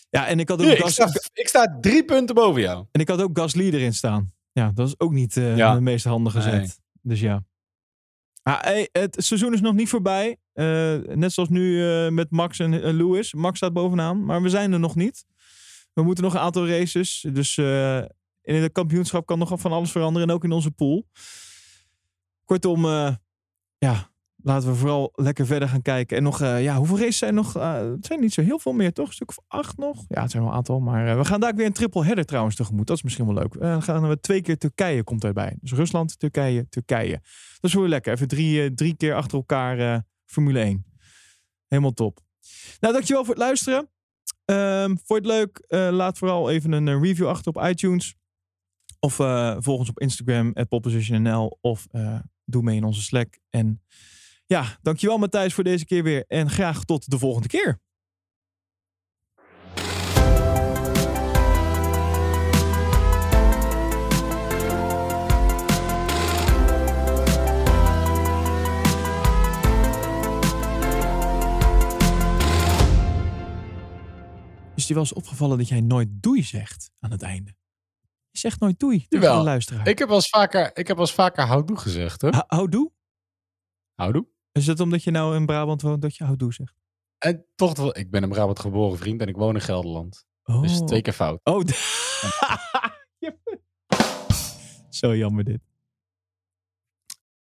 Ja, en ik had ook, ik, Gas- sta, ik sta drie punten boven jou. en ik had ook Gasly erin staan. Ja, dat is ook niet eh, Ja. de meest handige Nee. zet. Dus ja. Ah, hey, het seizoen is nog niet voorbij. Net zoals nu met Max en Lewis. Max staat bovenaan, maar we zijn er nog niet. We moeten nog een aantal races. Dus in het kampioenschap kan nog van alles veranderen. En ook in onze pool. Kortom, eh, ja, laten we vooral lekker verder gaan kijken. En nog, eh, ja, hoeveel races zijn er nog? Eh, het zijn niet zo heel veel meer, toch? Een stuk of acht nog? Ja, het zijn wel een aantal. Maar we gaan daar weer een triple header trouwens tegemoet. Dat is misschien wel leuk. Dan gaan we twee keer Turkije komt erbij. Dus Rusland, Turkije, Turkije. Dat is wel lekker. Even drie, drie keer achter elkaar Formule 1. Helemaal top. Nou, dankjewel voor het luisteren. Ehm vond je het leuk? Laat vooral even een review achter op iTunes. Of eh, volg ons op Instagram, at poppositionnl. Of eh, doe mee in onze Slack. En ja, dankjewel Matthijs voor deze keer weer. En graag tot de volgende keer. Is je wel eens opgevallen dat jij nooit doei zegt aan het einde? Je zegt nooit doei tegen Jawel. de luisteraar. Ik heb wel eens vaker, ik heb wel eens vaker houdoe gezegd. Ha- Houdoe? Houdoe? Is het omdat je nou in Brabant woont dat je houdoe zegt? En toch, wel- ik ben in Brabant geboren, vriend, en ik woon in Gelderland. Oh. Dus twee keer fout. Oh, Zo jammer dit.